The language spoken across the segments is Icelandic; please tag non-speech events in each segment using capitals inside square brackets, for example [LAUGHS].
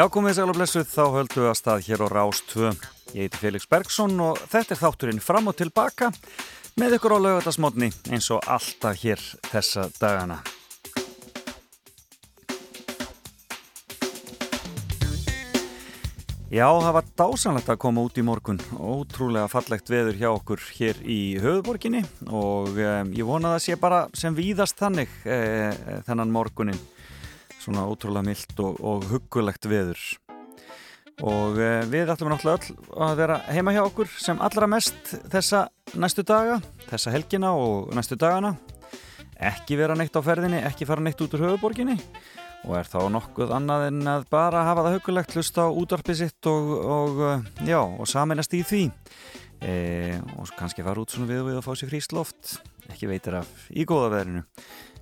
Já, komið sæl og blessuð, þá höldum við að stað hér á Rástvö. Ég heiti Felix Bergsson og þetta er þátturinn fram og tilbaka með ykkur á laugatasmotni eins og alltaf hér þessa dagana. Já, það var dásanlegt að koma út í morgun. Ótrúlega fallegt veður hjá okkur hér í höfuborginni og um, ég vona það sé bara sem víðast þannig eh, þennan morgunin svona ótrúlega myllt og, og huggulegt veður. Og eh, við ætlum náttúrulega öll að vera heima hjá okkur sem allra mest þessa næstu daga, þessa helgina og næstu dagana. Ekki vera neitt á ferðinni, ekki fara neitt út úr höfuborginni og er þá nokkuð annað en að bara hafa það hugulegt hlusta á útvarpið sitt og, og, eh, já, og saminast í því. E, og kannski fara út svona við og við að fá sér frísloft ekki veitir af í góða veðrinu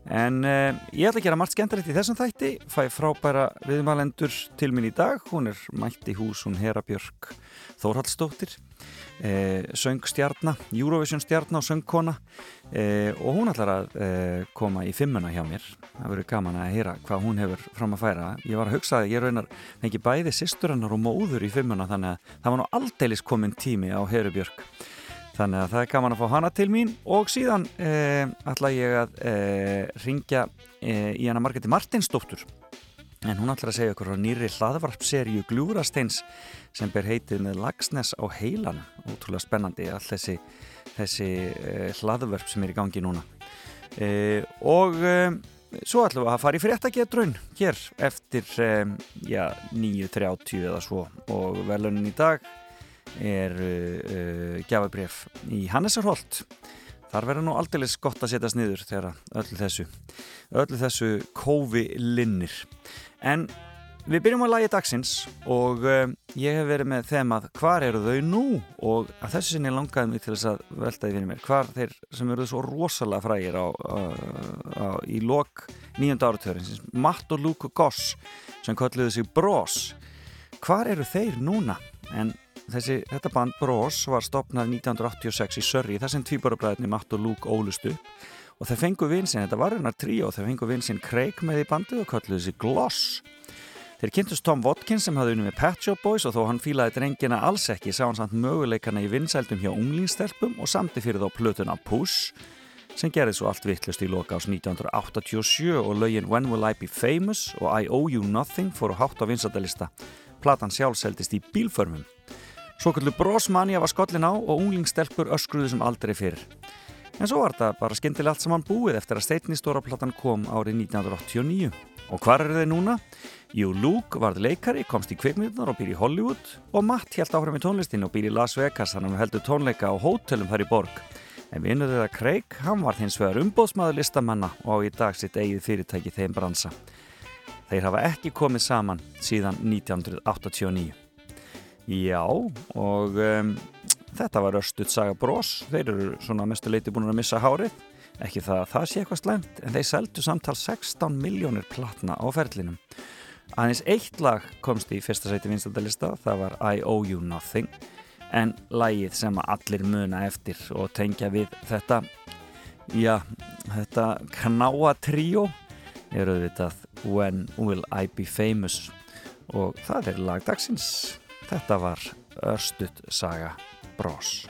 En uh, ég ætla að gera margt skemmtilegt í þessum þætti, fæ frábæra viðmælendur til minn í dag, hún er mætt í hús, hún Hera Björk Þórhaldsdóttir, uh, söngstjarnar, Eurovision stjarnar og söngkona uh, og hún ætlar að koma í fimmuna hjá mér, það verður gaman að heyra hvað hún hefur fram að færa. Ég var að hugsa að ég raunar ekki bæði sýsturinnar og móður í fimmuna þannig að það var nú aldeilis komin tími á Hera Björk. Þannig að það er gaman að fá hana til mín og síðan eh, ætla ég að eh, ringja eh, í hana Margeti Martinsdóttur en hún ætla að segja okkur á nýri hlaðvarpseríu Glúrasteins sem ber heitið með Lagsnes á heilan útrúlega spennandi all þessi, þessi eh, hlaðvarp sem er í gangi núna. Eh, og eh, svo ætlum við að fara í fréttagetrun hér eftir já, 9.30 eða svo. Og velunin í dag er uh, gjafabref í Hannesarholt. Þar verður nú aldrei gott að setjast niður þegar öllu þessu öllu þessu kófi linnir. En við byrjum að lagi dagsins og uh, ég hef verið með þemað hvar eru þau nú? Og að þessu sinni langaði mig til þess að veltaði fyrir mér hvar þeir sem eru svo rosalega frægir á, á, á, í lok nýjönda áratöðurins Matt og Luke Goss sem kalliði sig Bros. Hvar eru þeir núna? En Þessi, þetta band Bros var stopnað 1986 í Surrey þar sem tvíborabræðinni Matt og Luke ólustu og þeir fengu vinsinn, þetta var einar trí og þeir fengu vinsinn Craig með í bandið og kalluði þessi Gloss. Þeir kynntust Tom Watkins sem hafði unni með Pet Shop Boys og þó hann fílaði drengina alls ekki sá hann samt möguleikana í vinsældum hjá unglingstelpum og samti fyrir þá plötuna Push sem gerði svo allt vittlust í loka ás 1987 og lögin When Will I Be Famous og I Owe You Nothing fóru hátt á vinsældalista. Platan sjálf seldist í bílförmum. Svo kallu brosmanja var skollin á og unglingstelpur öskruðu sem aldrei fyrir. En svo var þetta bara skemmtilega allt saman búið eftir að steitni stóraplattan kom árið 1989. Og hvar eru þeir núna? Jú, Luke varð leikari, komst í kvikmyndunar og býr í Hollywood og Matt held áhrif með tónlistin og býr í Las Vegas þannig að við heldum tónleika á hótelum þar í borg. En vinnuð þeirra Craig, hann var hins vegar umbóðsmaður listamanna og á í dag sitt eigið fyrirtæki þeim bransa. Þeir hafa ekki komið saman síðan 1989. Já, og um, þetta var Örstuð Saga Brós, þeir eru svona mestu leiti búin að missa hárið, ekki það að það sé eitthvað slæmt, en þeir seldu samtal 16 miljónir platna á ferlinum. Aðeins eitt lag komst í fyrsta sæti vinstandalista, það var I Owe You Nothing, en lagið sem allir muna eftir og tengja við þetta, já, þetta knáa tríó, er auðvitað When Will I Be Famous og það er lagdagsins. Þetta var Örstuð saga Brós.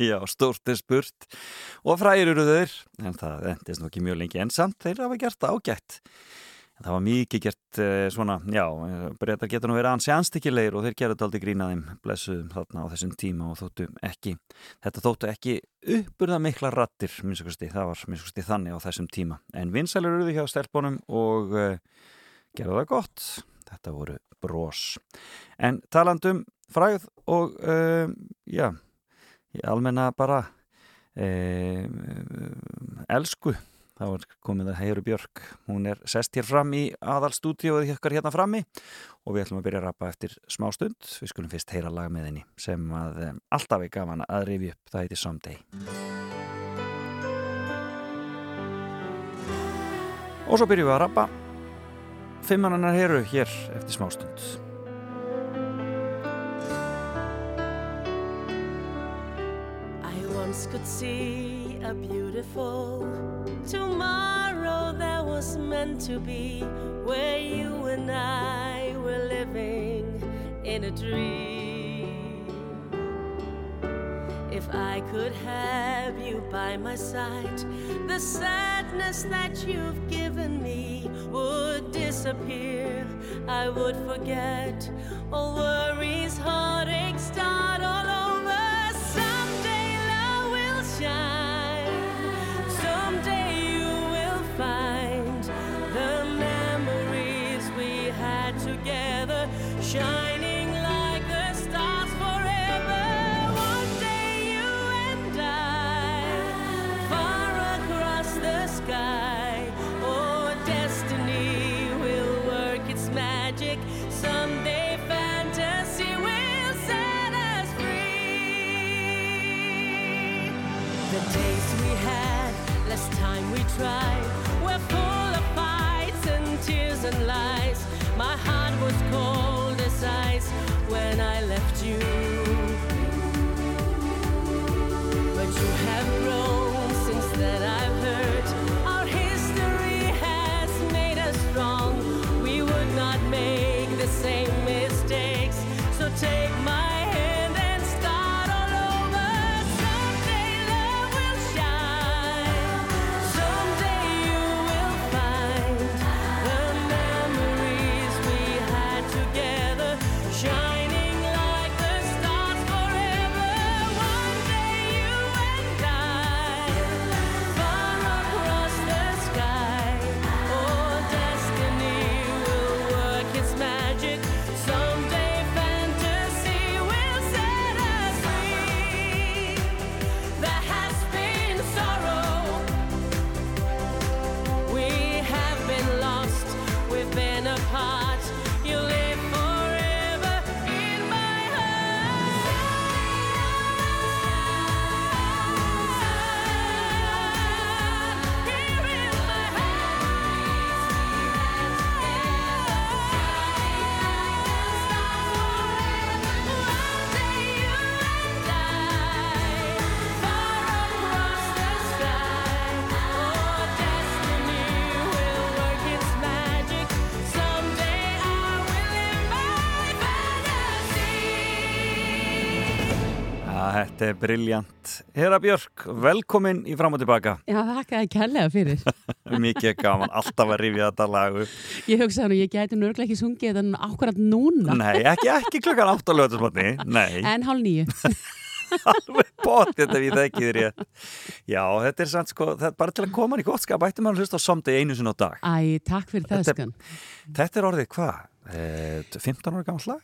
Já, stórt er spurt og fræðir eru þeir, en það endist nú ekki mjög lengi ensamt, þeir hafa gert ágætt. En það var mikið gert eh, svona, já, breytar getur nú verið ansi anstíkilegir og þeir gerðu þetta aldrei grínaðum blessuðum þarna á þessum tíma og þóttu ekki, þetta þóttu ekki uppurða mikla rattir, minnstakosti, það var minnstakosti þannig á þessum tíma. En vinsælur eru þau hjá stelpunum og uh, gerðu það gott, þetta voru brós. En talandum fræð og uh, já, almenna bara uh, elsku þá er komið að Heiru Björk. Hún er sest hér fram í aðalstúdíóið hér hérna frammi og við ætlum að byrja að rappa eftir smá stund. Við skulum fyrst heyra lag með henni sem að um, alltaf er gaman að rifi upp. Það heitir Someday. Og svo byrjum við að rappa fimmanannar Heiru hér eftir smá stund once could see a beautiful tomorrow that was meant to be where you and I were living in a dream. If I could have you by my side, the sadness that you've given me would disappear. I would forget all worries, heartaches, start all over. Someday love will shine. Time we tried, were full of fights and tears and lies. My heart was cold as ice when I left you. Briljant. Hera Björk, velkomin í fram og tilbaka. Já, þakka það kærlega fyrir. [LAUGHS] Mikið gaman, alltaf að rifja þetta lagu. Ég hugsaði nú, ég gæti nörglega ekki sungið þetta akkurat núna. Nei, ekki, ekki klukkan átt á lögutusmotni. Nei, En hálf nýju. [LAUGHS] alveg bótt þetta við það ekki þér ég. Já, þetta er sann sko, er bara til að koma hann í gott skap, maður að hlusta á somdi einu sinni á dag. Æ, takk fyrir það, skan. Þetta er orðið hvað? Eh, 15 ára gammal slag?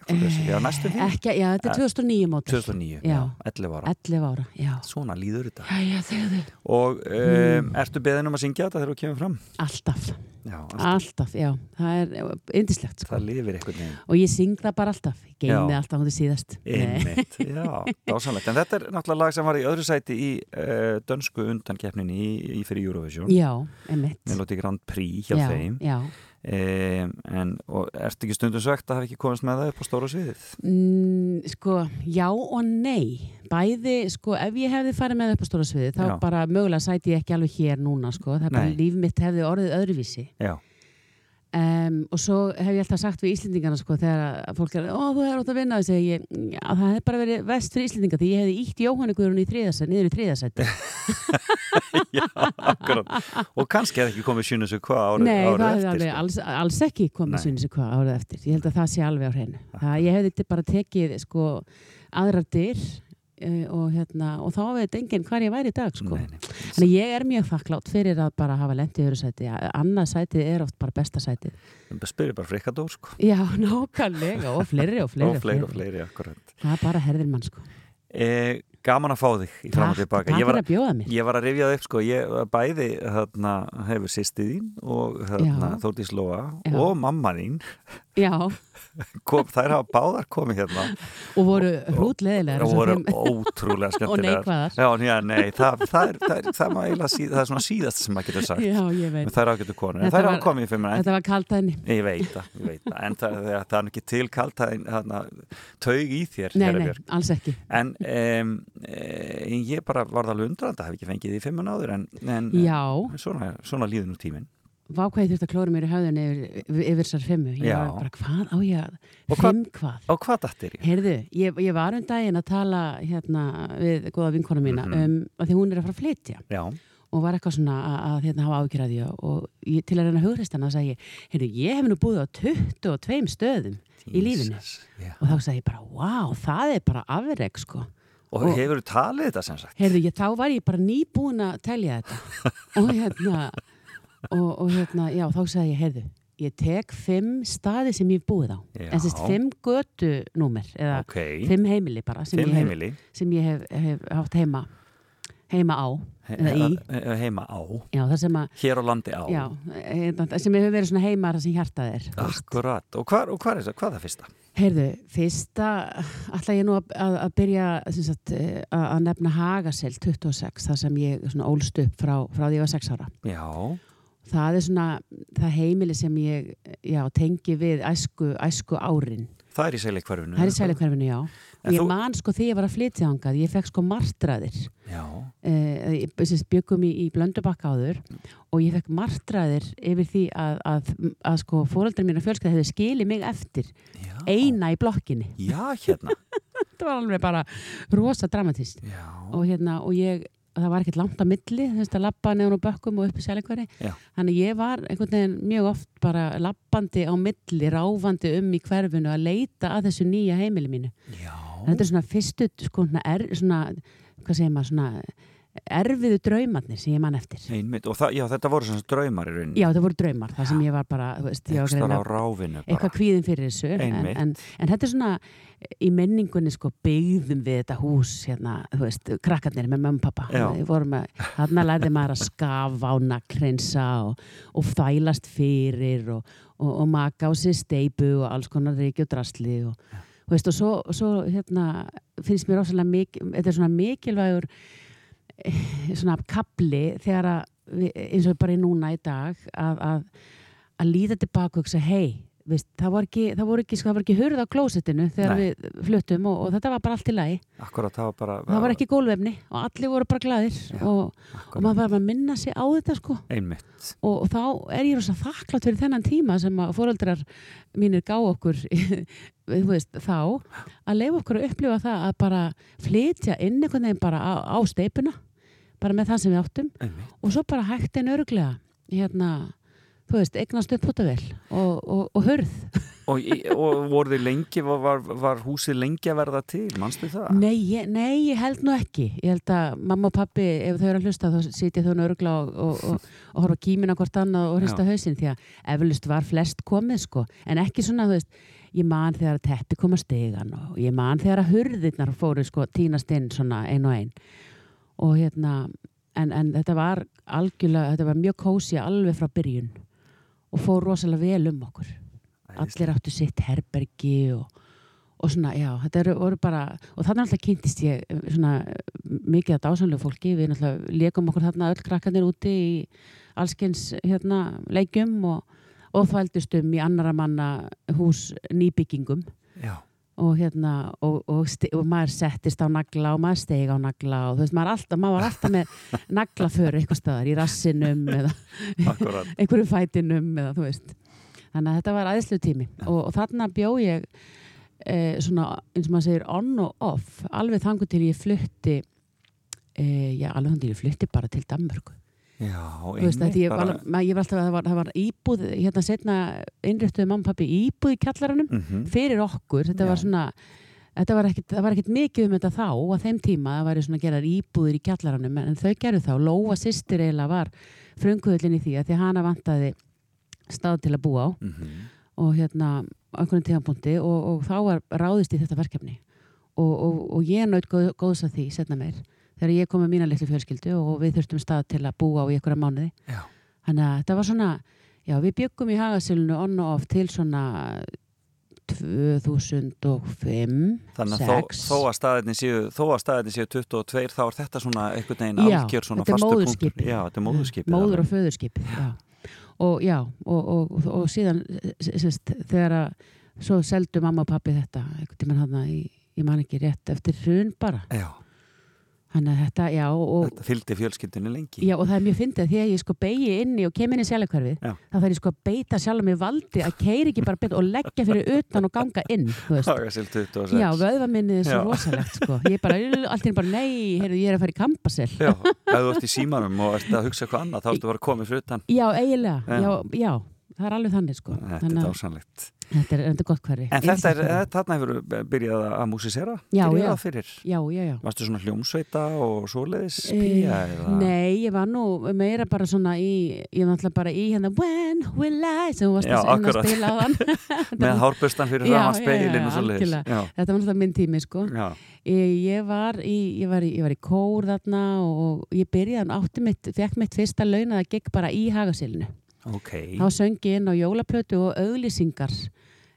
Já, næstu því. Ekki, já, þetta er 2009 mótil. 2009, Já. já, 11 ára. 11 ára, já. Svona líður þetta. Já, já, þegar þau. Og um, ertu beðin um að syngja þetta þegar þú kemur fram? Alltaf, Já, alltaf. alltaf, já. Það er indislegt, sko. Það lifir einhvern veginn. Og ég syng það bara alltaf. Ég Geimi Já. alltaf hún til síðast. Einmitt, [LAUGHS] já, dásanlegt. En þetta er náttúrulega lag sem var í öðru sæti í uh, dönsku undankeppninni í, í fyrir Eurovision. Já, einmitt. Melodi Grand Prix hjá já, þeim. Já, Um, en, ertu ekki stundum svegt að hafa ekki komist með það upp á stóra sviðið? Mm, sko, já og nei. Bæði, sko, ef ég hefði farið með upp á stóra sviði, þá Já. bara mögulega sæti ég ekki alveg hér núna, sko, það er bara líf mitt hefði orðið öðruvísi. Já, Um, og svo hef ég alltaf sagt við Íslendingana sko þegar að fólk er, ó þú er átt að vinna og segi ég, að það hef bara verið vest fyrir Íslendinga því ég hefði ítt Jóhanni Guðrún í þriðasætt niður í þriðasætt [LAUGHS] Já, akkurat. Og kannski hefði ekki komið sjunusu hvað árið, Nei, árið það hefði eftir. alveg sko. alls, alls ekki Nei. komið sinni sig hvað árið eftir ég held að það sé alveg á hreinu það, ég hefði bara tekið sko aðrar dyr og, hérna, og þá veit enginn hvar ég væri í dag sko. Að ég er mjög þakklátt fyrir að bara hafa lendið í öðru sæti. Annað sætið er oft bara besta sætið. Spyrir bara frikadór, sko. Já, [LAUGHS] nákvæmlega og fleiri og fleiri og fleiri og fleiri, akkurat. Það er bara herðir mann sko. E, gaman að fá þig í fram og tilbaka. Ég var, fyrir mér. ég var að rifja það upp, sko. Ég bæði, þarna, hefur sýstið þín og þarna, Já. Þórdís Lóa og mamma þín. [LAUGHS] Kom, þær hafa báðar komið hérna. og voru hrútleðilegar. og voru ótrúlega [LAUGHS] Og skemmtilegar neikvæðar. já, já, nei, það, er, svona síðast sem maður getur sagt Já, þær ágættu konur, en Þetta þær hafa komið í fimmuna Þetta var kaltæðinni. ég veit það, en það, það, það er ekki til kalt taug í þér Nei, nei, alls ekki. en um, e, ég bara varð alveg undrandi hef ekki fengið því fimmuna áður en, en en svona, svona líður nú tíminn vá hvað ég þurfti að klóra mér í höfðun yfir, þessar fimmu. Ég Já. var bara, hvað á ég að, fimm hvað? og hvað dættir ég? Heyrðu, ég, ég var um daginn að tala hérna við góða vinkona mína Mhm. um að því hún er að fara að flytja já, og var eitthvað svona að, að hérna, hafa ágjörði og ég, til að reyna að hugrist hana sagði ég, hef nú búið á 22 stöðum í lífinu Jesus, já. og þá sagði ég bara, wow, það er bara afreg sko. Og, Og- hefur þú talið þetta sem sagt? Heyrðu, ég, þá var ég bara nýbúin að telja þetta. [LAUGHS] Og hérna og, og hérna, já, þá sagði ég, heyrðu ég tek fimm staði sem ég búið á. Já. en sérst fimm götu númer eða ok, fimm heimili bara sem fimm ég hef, sem ég hef, hef haft heima heima á heima á. Já, það að hér á landi á. Já, hérna, sem hefur verið svona heima þar sem hjartað er. Akkurat, og hvað og hvar er það? Hvað er það fyrsta? Heyrðu, fyrsta ætla ég nú að, að, að byrja sagt, eh, að, að nefna Hagasel 26, þar sem ég ólst upp frá, frá því ég var 6 ára. Já, það er svona það heimili sem ég já, tengi við æsku, æsku árin það er í seilikvarfinu það er í sælikverfinu, já ég þú- man sko því ég var að flytja þangað ég fekk sko martraðir. Já, eh, ég sem sagt byggum í, í blöndubakka áður og ég fekk martraðir yfir því að, að, að sko fóreldrar mín og fjölskylda hefði skilið mig eftir já. eina í blokkinni. Já, hérna. [LAUGHS] Þetta var alveg bara rosa dramatist Já, og hérna og ég það var ekkert langt á milli þú veist að lappa neðan á bökkum og upp í sælikveri Já. þannig ég var einhvern veginn mjög oft bara lappandi á milli ráfandi um í hverfinu að leita að þessu nýja heimili mínu. Já þetta er svona fyrstu sko, svona, er, svona hvað segir maður svona erfiðu draumarnir sem ég man eftir. Einmitt, og það, já, þetta voru svona draumar í rauninni. Já þetta voru draumar þar sem ég var bara veist, ég var bara. eitthvað kvíðin fyrir þessu en, en, en þetta er svona í menningunni sko byggðum við þetta hús hérna, þú veist, krakkarnir með mömmu og pappa þarna lærði maður að skafa og nakkrinsa og, og þælast fyrir og, og, og maka á sér steipu og alls konar reiki og drasli og, veist, og svo, svo hérna, finnst mér ósæðlega mikil, þetta er svona mikilvægur eh, svona kapli þegar að, eins og bara í núna í dag að, að, að líta tilbaka og hugsa, hei, veist, það voru ekki, það voru ekki, sko, það voru ekki hurð á klósettinu þegar Nei. við fluttum og, og þetta var bara allt í lagi. Akkurat, það var bara það var ekki gólvefni og allir voru bara glaðir Já, og, og maður var að minna sig á þetta sko. Einmitt. Og, og þá er ég rosa þakklátt fyrir þennan tíma sem að fóreldrar mínir gá okkur [LAUGHS] þú veist, þá að leifa okkur að upplifa það að bara flytja inn einhvern veginn bara á, á steipuna bara með það sem við áttum. Einmitt. Og svo bara hægt en örglega hérna, þú veist, eignast upp pútavel og, og, og hörð Og, og voru þið lengi, var, var, húsið lengi að verða til, manstu það? Nei ég, nei, ég held nú ekki. Ég held að mamma og pappi, ef þau eru að hlusta, þá sitja þau nörgla og, og, og, og horfa kímin á hvort annað og hrista hausinn því að eflust var flest komið sko. En ekki svona, þú veist, ég man þegar að teppi kom að stegan og ég man þegar að hurðirnar fóru sko tínast inn svona ein og ein. Og hérna, en, en þetta var algjörlega, þetta var mjög kósi alveg frá byrjun og fór rosalega vel um okkur. Allir áttu sitt herbergi og, og svona, já, þetta eru voru bara og þannig alltaf kynntist ég eh, svona mikið að dásanlega fólki. Við náttúrulega leikum okkur þarna öll krakkarnir úti í allskens hérna leikjum og, og þvældust um í annara manna hús nýbyggingum. Já, og hérna og, og, og maður settist á nagla og maður steig á nagla og þú veist, maður, alltaf, maður var alltaf með [LAUGHS] naglaför eitthvað staðar í rassinum eða [LAUGHS] einhverju fætinum eða þú veist. Þannig að þetta var aðeinslu tími. Og, og þarna bjó ég e, svona, eins og maður segir on og off, alveg þangu til ég flutti e, já, alveg þangu til ég flutti bara til Danmörku Já, veist, ég, bara- var, ég var alltaf að það var, það var íbúð hérna setna innréttuði mamma og pappi íbúð í kjallaranum Mhm. fyrir okkur, þetta Já. var svona þetta var ekkit, það var ekkit mikið um þetta þá á þeim tíma, það væri svona gerar íbúður í kjallaranum, en þau gerðu þá Lóa sýstir eiginlega var frunguðlinn í því að því hana vantaði stað til að búa á Mhm. og hérna á einhvern tíðanbúndi og, og þá var ráðist í þetta verkefni og, og, og ég naut góð, góðs að því setna meir þegar ég kom með mína litlu fjölskyldu og við þurftum stað til að búa á í einhverja mánuði Já. þannig að þetta var svona já við byggum í hagasilinu on og off til svona 2005 Þannig að þó, 6 þó að staðinni séu, þó að staðinni séu 22 þá er þetta svona einhvern veginn algjör svona þetta fastu móðurskipið. punktur. Já, þetta er móðurskipið. móður og föðurskip já. og já og, og, og, og síðan s- sest, þegar að svo seldu mamma og pappi þetta einhvern tímann hann í ég man ekki rétt eftir hrun bara Já, Þannig að þetta, já, og, þetta fylgdi fjölskyldinu lengi. já, og það er mjög fyndið að því að ég sko beigi inni og kem inn í sjálfkvarfið, Já. þá þarf ég sko að beita sjálf mér valdi að keiri ekki bara beint og leggja fyrir utan og ganga inn, þú veist. Hagasil 26. Já, vöðvaminnið er svo rosalegt, sko. Ég er bara, allt er bara, nei, heyrðu, ég er að fara í kampasel. Já, ef þú ert í símanum og ert að hugsa eitthvað annað, þá ertu bara komið fyrir utan. Já, eiginlega, já, já, það er alveg þannig, sko. Þetta er Þannig að dásanlegt. þetta er, er gott hverfi. En þetta er, eh, þarna hefur byrjað að músisera? Já, já. Já, já. Varstu svona hljómsveita og svoleiðis Eh, pía eða? Nei, ég var nú meira bara svona í, ég var náttúrulega bara í hérna When will I, sem þú varst Já, að, hérna að spila á hann. [LAUGHS] Með hárbustan fyrir raman já, speilin og svoleiðis. Þetta var náttúrulega minn tími, sko. Ég, ég, var í, ég, var í, ég var í kór þarna og ég byrjaði, átti mitt, fekk mitt fyrsta launað að gegn bara í hagasilinu. Ok. Þá söng ég inn á jólaplötu og auglýsingar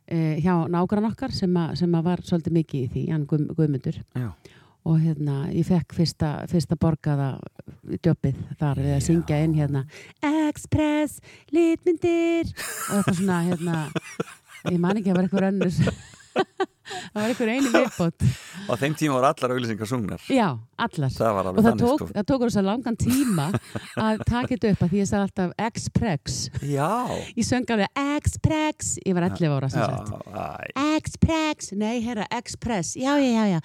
eh, hjá nágrann okkar sem, a, sem að var svolítið mikið í því, Guð, Guðmundur. Já. Og hérna, ég fekk fyrsta, fyrsta borgaða djópið þar við að syngja inn hérna Express, litmyndir og eitthvað svona hérna, ég man ekki að það var eitthvað önnur [LAUGHS] það var eitthvað einu viðbót. Á þeim tíma voru allar auglýsingar sungnar. Já, allar. Það var og alveg það þannig, tók, sko. það tók rosa langan tíma að taka þetta upp að því ég sagði alltaf Express Já. ég söng alveg Express ég var 11 ára. Express, nei herra, Express já, já, já, já,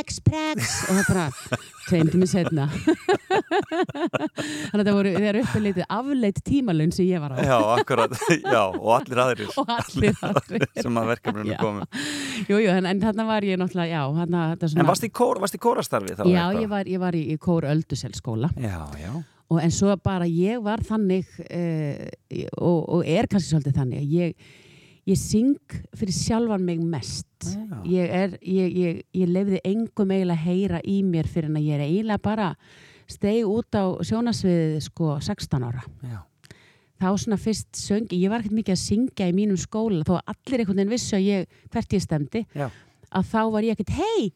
Express og það bara tveim tími setna þannig að það voru þegar uppi litið afleitt tímalun sem ég var á. Já, akkurat. Já, og allir aðrir. Og allir aðrir. sem að verkefninu komum. jú, jú, en, en þarna var ég náttúrulega, já þetta svona, En varst í, kór, í kórastarfi þá? já, ég var, ég var í, í Kór Öldusel-skóla Já, já. og en svo bara ég var þannig uh, og, og er kannski svolítið þannig að ég, ég syng fyrir sjálfan mig mest Já. ég, er, ég, ég, ég lefði engum eiginlega að heyra í mér fyrir en að ég er eiginlega bara steg út á sjónasviðið sko 16 ára Já. Þá svona fyrst söngi, ég var ekkert mikið að syngja í mínum skóla þó að allir einhvern veginn vissu að ég, hvert ég stemdi Já. að þá var ég ekkert, hei,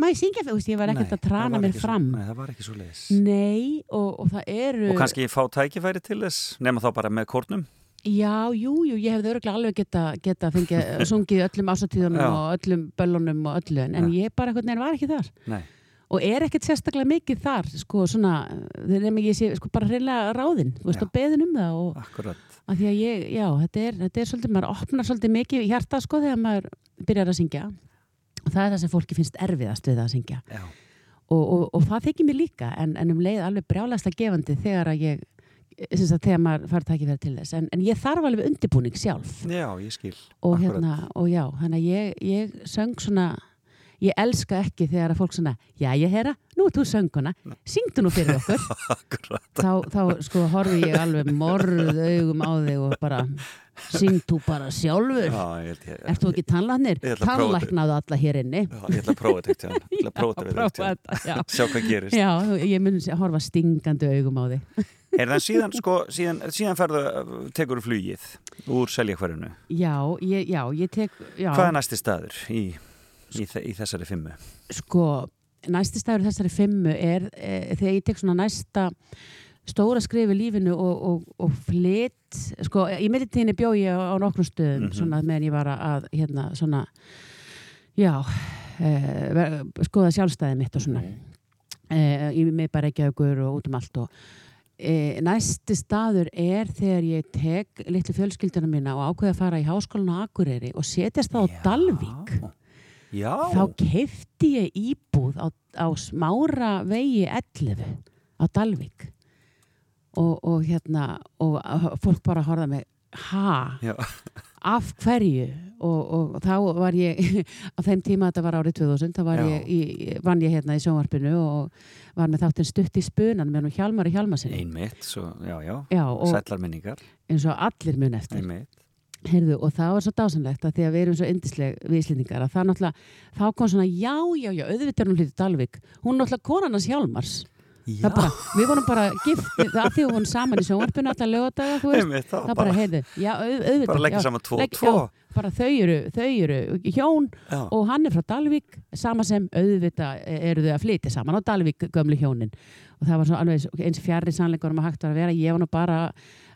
má ég syngja Þú veist, ég var ekkert Nei, að trana mér fram Nei, það var ekki svo leiðis. Nei, og, og það eru Og kannski fá tækifæri til þess, nema þá bara með kórnum. Já, jú, jú, ég hefði öruglega alveg geta, geta fengið, [LAUGHS] sungið öllum ásatíðunum og öllum böllunum og öllu en, en ég bara einhvern veginn var ekki þar Nei. Og er ekkert sérstaklega mikið þar sko svona, þegar nefnir ég sé sko bara reynilega ráðinn, þú veist, Já. og beðin um það og Akkurat. að því að ég, já, þetta er, þetta er svolítið, maður opnar svolítið mikið hjarta sko þegar maður byrjar að syngja og það er það sem fólki finnst erfiðast við að syngja og, og, og það þykir mér líka en, en um leið alveg brjálæslega gefandi þegar að ég sem sagt, þegar maður fær tækifæri til þess en, en ég þarf alveg undirbúning sjálf Já, ég skil. og hérna, og já, þannig að ég, ég söng svona ég elska ekki þegar að fólk svona já, ég heyra, nú ert þú sönguna syngdu nú fyrir okkur [LAUGHS] þá, þá sko horfi ég alveg morð augum á þig og bara syng þú bara sjálfur Já, ég held ég. ert þú ekki þetta. Tannlæknaðu alla hér inni Já, ég ætla að prófa þetta. Ég ætla að prófa þetta þetta. já. Sjá hvað gerist. Já, ég mun að horfa stingandi augum á þig Er það síðan, sko, síðan, síðan ferðu, tekur flugið úr seljakverðinu. Já, ég, já, ég tek já, Hvað er næsti staður í, í, í þessari fimmu? sko, næsti staður í þessari fimmu er e, þegar ég tek svona næsta stóra skrif í lífinu og, og, og flytt sko, í millitíðinni bjó ég á, á nokkrum stöðum Mhm. svona meðan ég var að, hérna, svona já e, skoða sjálfstæðið mitt og svona e, í mig bara ekki aukur og út um allt og e, næsti staður er þegar ég tek litlu fjölskylduna mína og ákveða að fara í háskólan á Akureyri og setjast það á Dalvík Já, þá keifti ég íbúð á, á smára vegi 11 á Dalvík. Og, og hérna og fólk bara horfða mig ha, já, af hverju? Og, og þá var ég [LAUGHS] á þeim tíma þetta var árið 2000 þá ég, í, vann ég hérna í sjónvarpinu og var með þáttinn stutt í spunan með nú Hjalmar í Hjalmarsinni einmitt, svo, já, já, Já, og sætlar minningar, eins og allir mun eftir. Einmitt. Heyrðu, og það var svo dásanlegt að því að við erum svo yndisleg viðslendingar að það náttúrulega, þá kom svona já, já, já, auðvitað er hún hlutið Dalvik hún náttúrulega konan hans Hjálmars. Bara, við vorum bara gift það að því við vorum saman í sjónvarpinu allar lögadaga, þú veist, einmitt, það bara, heyrðu já, au, auðvitað bara leggja saman tvo, legg- tvo. já, bara þau eru, þau eru hjón Já, og hann er frá Dalvík sama sem auðvitað eru þau að flytja saman á Dalvík gömlu hjónin. Og það var svo alveg eins fjarrri sannleikur um að hægt var að vera, ég var nú bara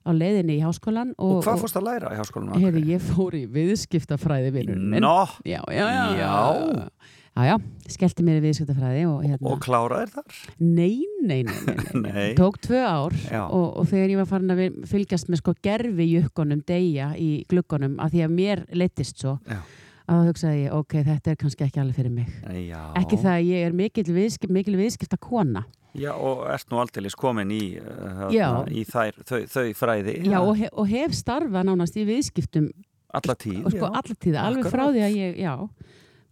á leiðinni í háskólan og, og, hvað fórst að læra í háskólanum? Heyrðu, ég fór í viðskiptafræði vinnurinn minn. Nó, Já, já, já. Já. Já, já, skellti mér í viðskiptafræði og hérna. og kláraðir þar? Nei, nei, nei, nei, nei. Tók tvö ár og, og þegar ég var farin að fylgjast með sko gerfi jukkonum deyja í gluggunum að því að mér leittist svo Já. að þá hugsaði ég, ok, þetta er kannski ekki alveg fyrir mig. Já. Ekki það að ég er mikil, viðskip, mikil viðskipta kona. Já, og ert nú aldeilis komin í, uh, í þær, þau, þau fræði Já, og, hef, og hef starfað nánast í viðskiptum alla tíð. og sko já. allar tíða, alveg frá því að ég, já,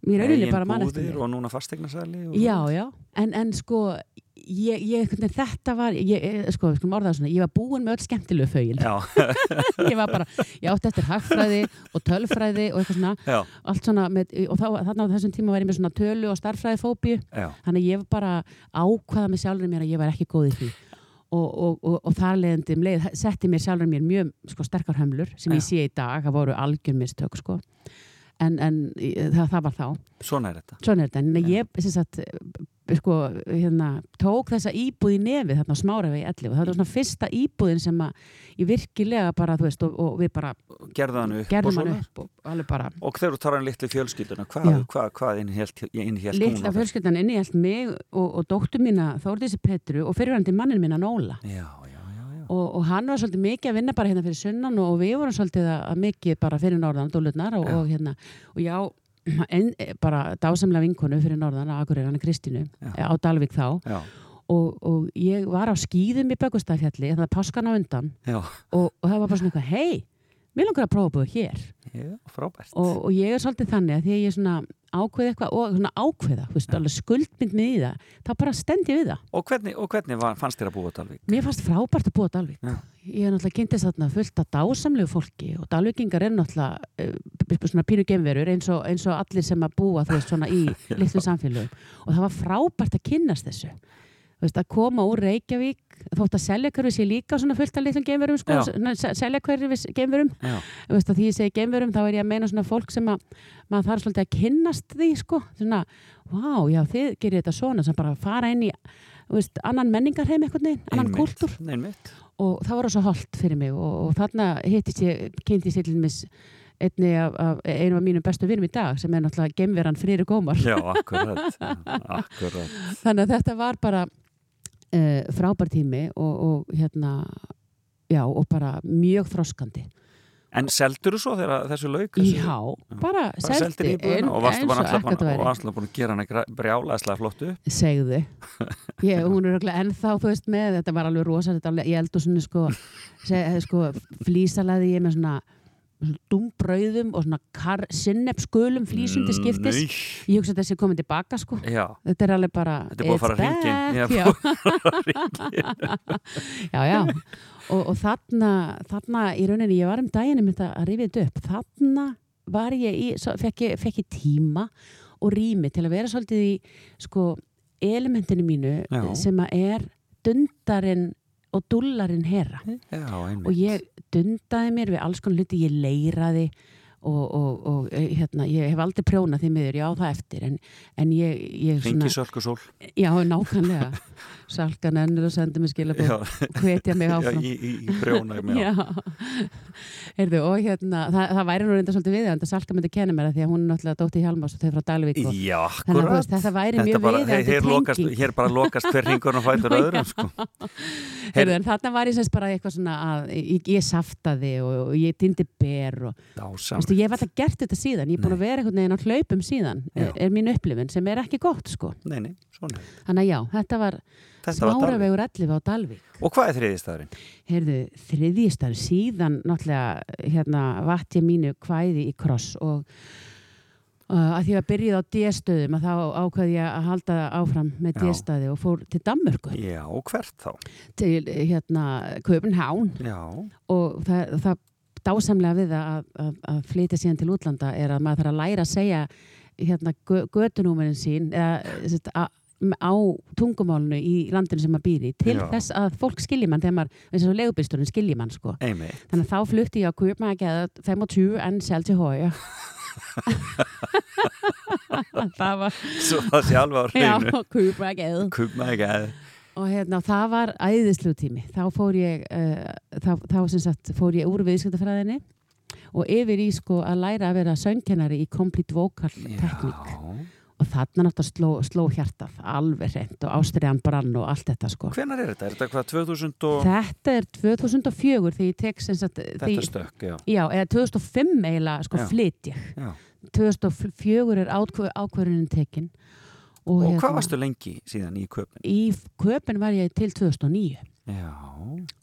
mér er auðvitað bara mann eftir búðir mér. og núna fasteignarsali. og Já, já, en, en sko ég, ég, þetta var ég, eh, sko, svona, ég var búin með öll skemmtilegu fögin, [LAUGHS] ég var bara ég átti eftir hagfræði og tölfræði og eitthvað svona, já, allt svona með, og þá, þarna á þessum tíma var ég með svona tölu og já. þannig að ég var bara ákvaða með sjálfur mér að ég var ekki góð í því og, og, og, og þar leiðandi um leið setti mér sjálfur mér mjög sko, sterkar hömlur sem ég Já. sé í dag, það voru algjör mistök sko. En, en í- það, það var þá Svona er þetta. Svona er þetta, en ég sem sagt, sko, hérna, tók þessa íbúð í nefið þarna á Smárafegi 11 og það var svona fyrsta íbúðin sem að ég virkilega bara, þú veist, og, og við bara Gerðu hann upp og gerðum svona. upp og bara Og þegar þú tar hann litlu fjölskylduna, hvað, hvað innhélt, innhélt hún? litla inni held mig og, og dóttur mína Þórdísi Petru og fyrirvændi mannin mína Nóla já. Og, og hann var svolítið mikið að vinna bara hérna fyrir sunnan og við vorum svolítið að, að mikið bara fyrir norðan, dólutnar og, og hérna. Og já, [CLEARS THROAT] en, bara dásamlega vinkonu fyrir norðan á Akureyri, hann er Kristínu Já. á Dalvík þá. Já, og, og ég var á skýðum í Böggustafjalli það er páskan á undan. Og, og það var bara svona eitthvað, hei mér langar að prófa að búa hér já, frábært. og, og ég er svolítið þannig að því að ég er svona ákveð eitthvað og svona ákveða þú veist, alveg skuldmynd með í það þá bara stend ég við það Og hvernig, og hvernig var, fannst þér að búa á Dalvík? mér fannst frábært að búa á Dalvík Já. ég er náttúrulega kynntist þarna fullt af dásamlegu fólki og Dalvíkingar er náttúrulega uh, svona pínu gemverur eins og, eins og allir sem að búa þú veist svona í [LAUGHS] litlu samfélögum og það var frábært að kynnast þessu Þú veist, að koma úr Reykjavík þótt að selja hverfi sé líka svona fullt af litlum geimverum sko, selja hverfi geimverum. Því ég segi geimverum þá er ég að meina svona fólk sem að maður þarf svolítið að kynnast því sko, svona, vá, já þið gerir þetta svona, sem bara fara inn í veist, annan menningarheim eitthvað neginn, annan einmitt, kultúr. Einmitt. og það var svo holdt fyrir mig og, og þarna hittist ég, kynntist ég til mis einni af, af einu af mínum bestu vinum í dag sem er náttúrulega geimveran Frýri Gómar Já, akkurat, akkurat. þannig að þetta var bara uh, frábær tími og, og hérna já, og bara mjög þroskandi. En seldur þú svo þegar þessu lauk? Já, bara, Bara seldi ein- og varstu bara alltaf búin, að gera hana brjálæðslega flottu segðu. [LAUGHS] Ég, hún er örugglega ennþá, þú veist, með þetta var alveg rosa, þetta alveg, ég held og svona sko, [LAUGHS] sko flísalaði ég með svona, dumbrauðum og svona flísum til skiptis Nei. ég hugsa að þessi komið tilbaka sko Já, þetta er alveg bara Þetta er búið að fara it's hringinn. Já, [LAUGHS] já, já. Og, og þarna, þarna í rauninni, ég var um daginn um þetta að rifið þetta upp, þarna var ég í, fekk, ég, fekk ég tíma og rými til að vera svolítið í sko elementinu mínu Já. sem að er dundarinn og dullarinn herra já, og ég dundaði mér við alls konar hluti, ég leiraði og, og, og eh, hérna, ég hef aldrei prjónað því miður, já það eftir en, en ég, ég Ringi sölku sól já nákvæmlega. [LAUGHS] Salkan ennur og sendi mig skilabóð Já, hvetja mig já, áfram. í, í, í brjóna Já, Heyrðu, og hérna, það, það væri nú reynda svolítið við en það Salka myndi kenna mér það því að hún er náttúrulega dótti Hjálmars og þau frá Dalvík og Já, þannig að þetta væri mjög við hér, hér, lokast, hér bara lokast hver ringur og fætur [LAUGHS] Já. öðrum sko. Heyrðu, en þarna var ég sérst bara eitthvað svona að ég, ég og ég hef alltaf gert þetta síðan, ég er búin að vera einhvern veginn á hlaupum síðan, Já. er, mín upplifin sem er ekki gott sko. Nei, nei. Þannig að já, þetta var smáravegur 11 á Dalvík. Og hvað er þriðistæðurinn? Heyrðu, þriðjistar síðan náttúrulega hérna vatt ég mínu kvæði í kross og uh, að því að byrjuð á D-stöðum að þá ákveði ég að halda áfram með. D-stöði og fór til Danmörku Já, hvert þá? til hérna Köpenhán Já, og það, það dásamlega við að, að, að flytja síðan til útlanda er að maður þarf að læra að segja hérna gö- götunúmerin sín eða á tungumálunu í landinu sem maður býr í til Já. þess að fólk skilji mann þegar maður, eins og legubýrsturinn skilji mann sko. Þannig að þá flutti ég mig að 25 en selv til højre. það var, Svo það sé alveg á hreinu. køpa Og hérna, það var æðislu tími. Þá fór ég, uh, þá, þá sem sagt, fór ég úr viðskiptafræðinni og yfir í sko að læra að vera söngkennari í complete vocal. Já. Og þarna náttúrulega sló, sló hjartað alveg hreint og ástriðan brann og allt þetta sko. Hvenar er þetta? Er þetta hvað 2000 og... Þetta er 2004 þegar ég tek sagt, Þetta því, stökk, já. já, eða 2005 eiginlega sko Já. flyt ég. já. 2004 er ákvö- ákvörðunin tekin. Og, Og hvað varstu lengi síðan í köpun? Í köpun var ég til 2009 Já.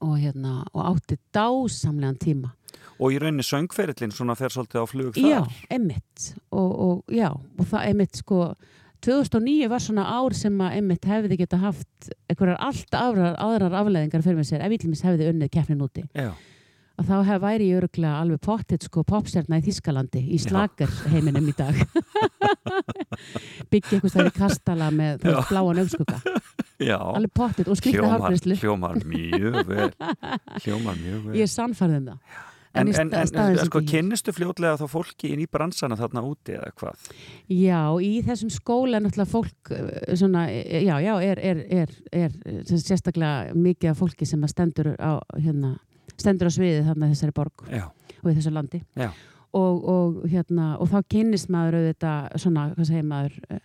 og, hérna, og átti dásamlegan tíma. Og í rauninni söngferillin svona fer svolítið á flug þar. Já, emitt og, og já, og það emitt sko 2009 var svona ár sem að emitt hefði geta haft einhverjar allt aðrar, afleðingar fyrir mig sér ef Ílmis hefði unnið keppnin úti Já. Og þá væri ég öruglega alveg pottit sko popstjarna í Þískalandi í slager heiminum í dag [LAUGHS] byggja einhvers þar í kastala með bláan augskugga Já. alveg pottit og Hljómar, hálfgræslu hljómar mjög vel. Hljómar mjög vel. ég er sannfærð um það En, í en, en, staðinn sem sko, kynnistu fljótlega þá fólki inn í bransana þarna úti eða hvað? Já, í þessum skóla er náttúrulega fólk eh, svona, já, já, er, er, er, er sérstaklega mikið af fólki sem að stendur á, hérna, stendur á sviðið þarna þessari borg Já. og í þessu landi og, og, hérna, og þá kynnist maður auðvitað svona, hvað segir maður eh,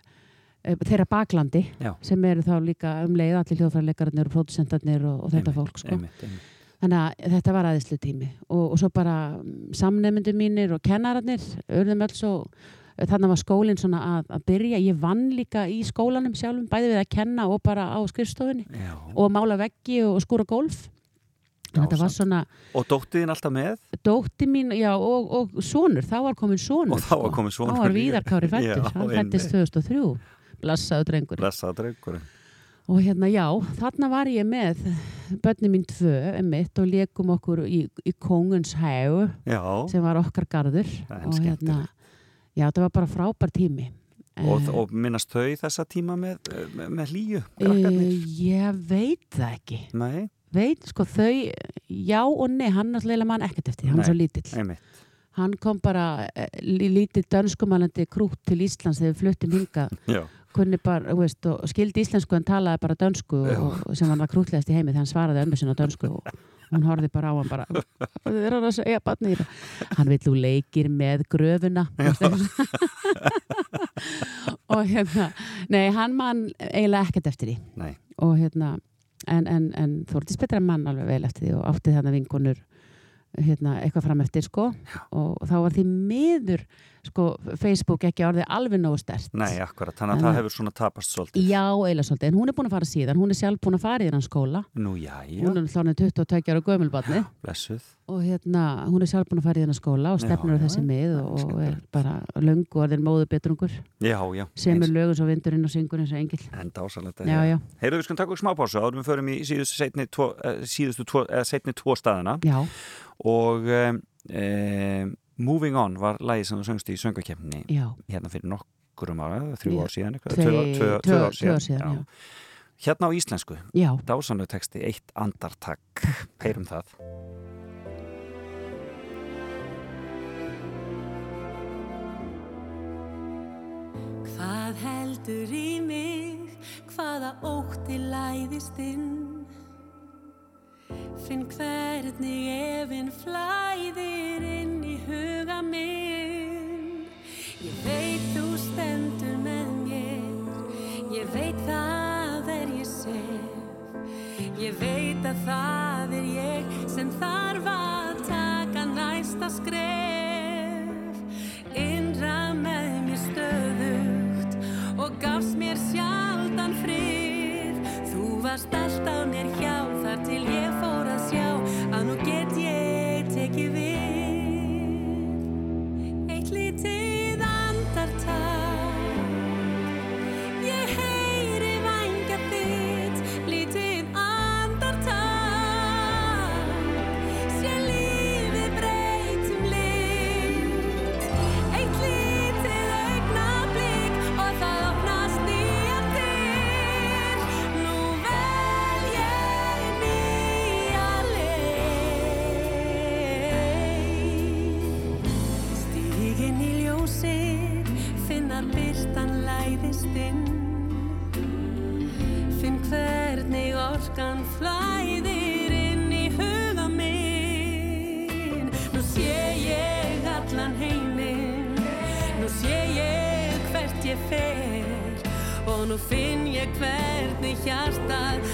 eh, þeirra baklandi Já. sem eru þá líka um leið allir hljóðfærleikarnir og pródusentarnir og, og þetta Einmitt, fólk sko. Einmitt, einmitt. Þannig að þetta var aðeinslu tími og, og svo bara samnefndu mínir og kennararnir urðum öll svo þannig var skólinn svona að, að byrja ég vann líka í skólanum sjálfum bæði við að kenna og bara á skrifstofunni Já. og mála veggi og skúra golf þetta var svona Og dóttiðin alltaf með? dótti mín, já, og, og sonur þá var komin sonur Og þá var kominn sonur þá var. Víðarkári [LAUGHS] fættur, Já, hann fættist 2003 blessaðu drengur Blessaða drengurinn. og hérna já, þarna var ég með börni mín tvö, emitt og leikum okkur í, í Konguns Já. sem var okkar Það er og hérna, já, þetta var bara frábær tími Og, Eh, og minnast þau þessa tíma með, með, með krakkarnir? eh, ég veit það ekki Nei, veit, sko, þau já og nei, hann náttúrulega mann ekkert eftir hann er svo lítill, einmitt. hann kom bara eh, lí- lítið dönskumælandi krút til Íslands þegar við fluttum kunni bara, veist, og skildi íslensku en talaði bara dönsku og, sem var það krútlegast í heimi þegar hann svaraði ömmu sinna dönsku og hún horfði bara á hann bara er hann hann vill þú leikir með gröfuna [LAUGHS] og hérna nei, hann mann eiginlega ekkert eftir því. Nei. og hérna en, en, en Þórdís betra mann alveg vel eftir því og átti þarna vingunur hérna, eitthvað fram eftir sko. Og þá var því miður sko, Facebook ekki orðið alveg nógu stert Nei, akkurat, þannig að það að- hefur svona tapast svolítið. Já, eiginlega svolítið, en hún er búin að fara síðan. Hún er sjálf búin að fara í þennan skóla. Nú, já, já, hún er hlánið 22 ára gömulbarni blessuð. og hérna, hún er sjálf búin að fara í þennan skóla og stefnur á þessi mið og, og er bara löngu orðin móðu betrungur Já, já. sem er lögun svo vindurinn og syngur eins og engil En dásalegt að Já, já, Heyrðu, við skulum taka okkur smá pásu áður við förum í síðustu, seinni, tvo, eh, síðustu tvo, setni tvo staðina. Já, og um, um, Moving On var lagið sem þú söngst í söngakefni hérna fyrir nokkurum ára, þrjú ár síðan tvö, ár síðan, já. Hérna á íslensku, Já, dásanlega texti Eitt andartak, heyrum það. Hvað heldur í mig, hvaða ótti læðist inn Finn hvernig efinn flæðir inn í huga minn. Ég veit þú stendur með mér. Ég veit það er ég sef. Ég veit að það er ég sem þarf að taka næsta skref. Innra með mér stöðugt og gafst mér sjaldan frið. Þú varst alltaf mér hjá Nú finn ég hvernig hjartað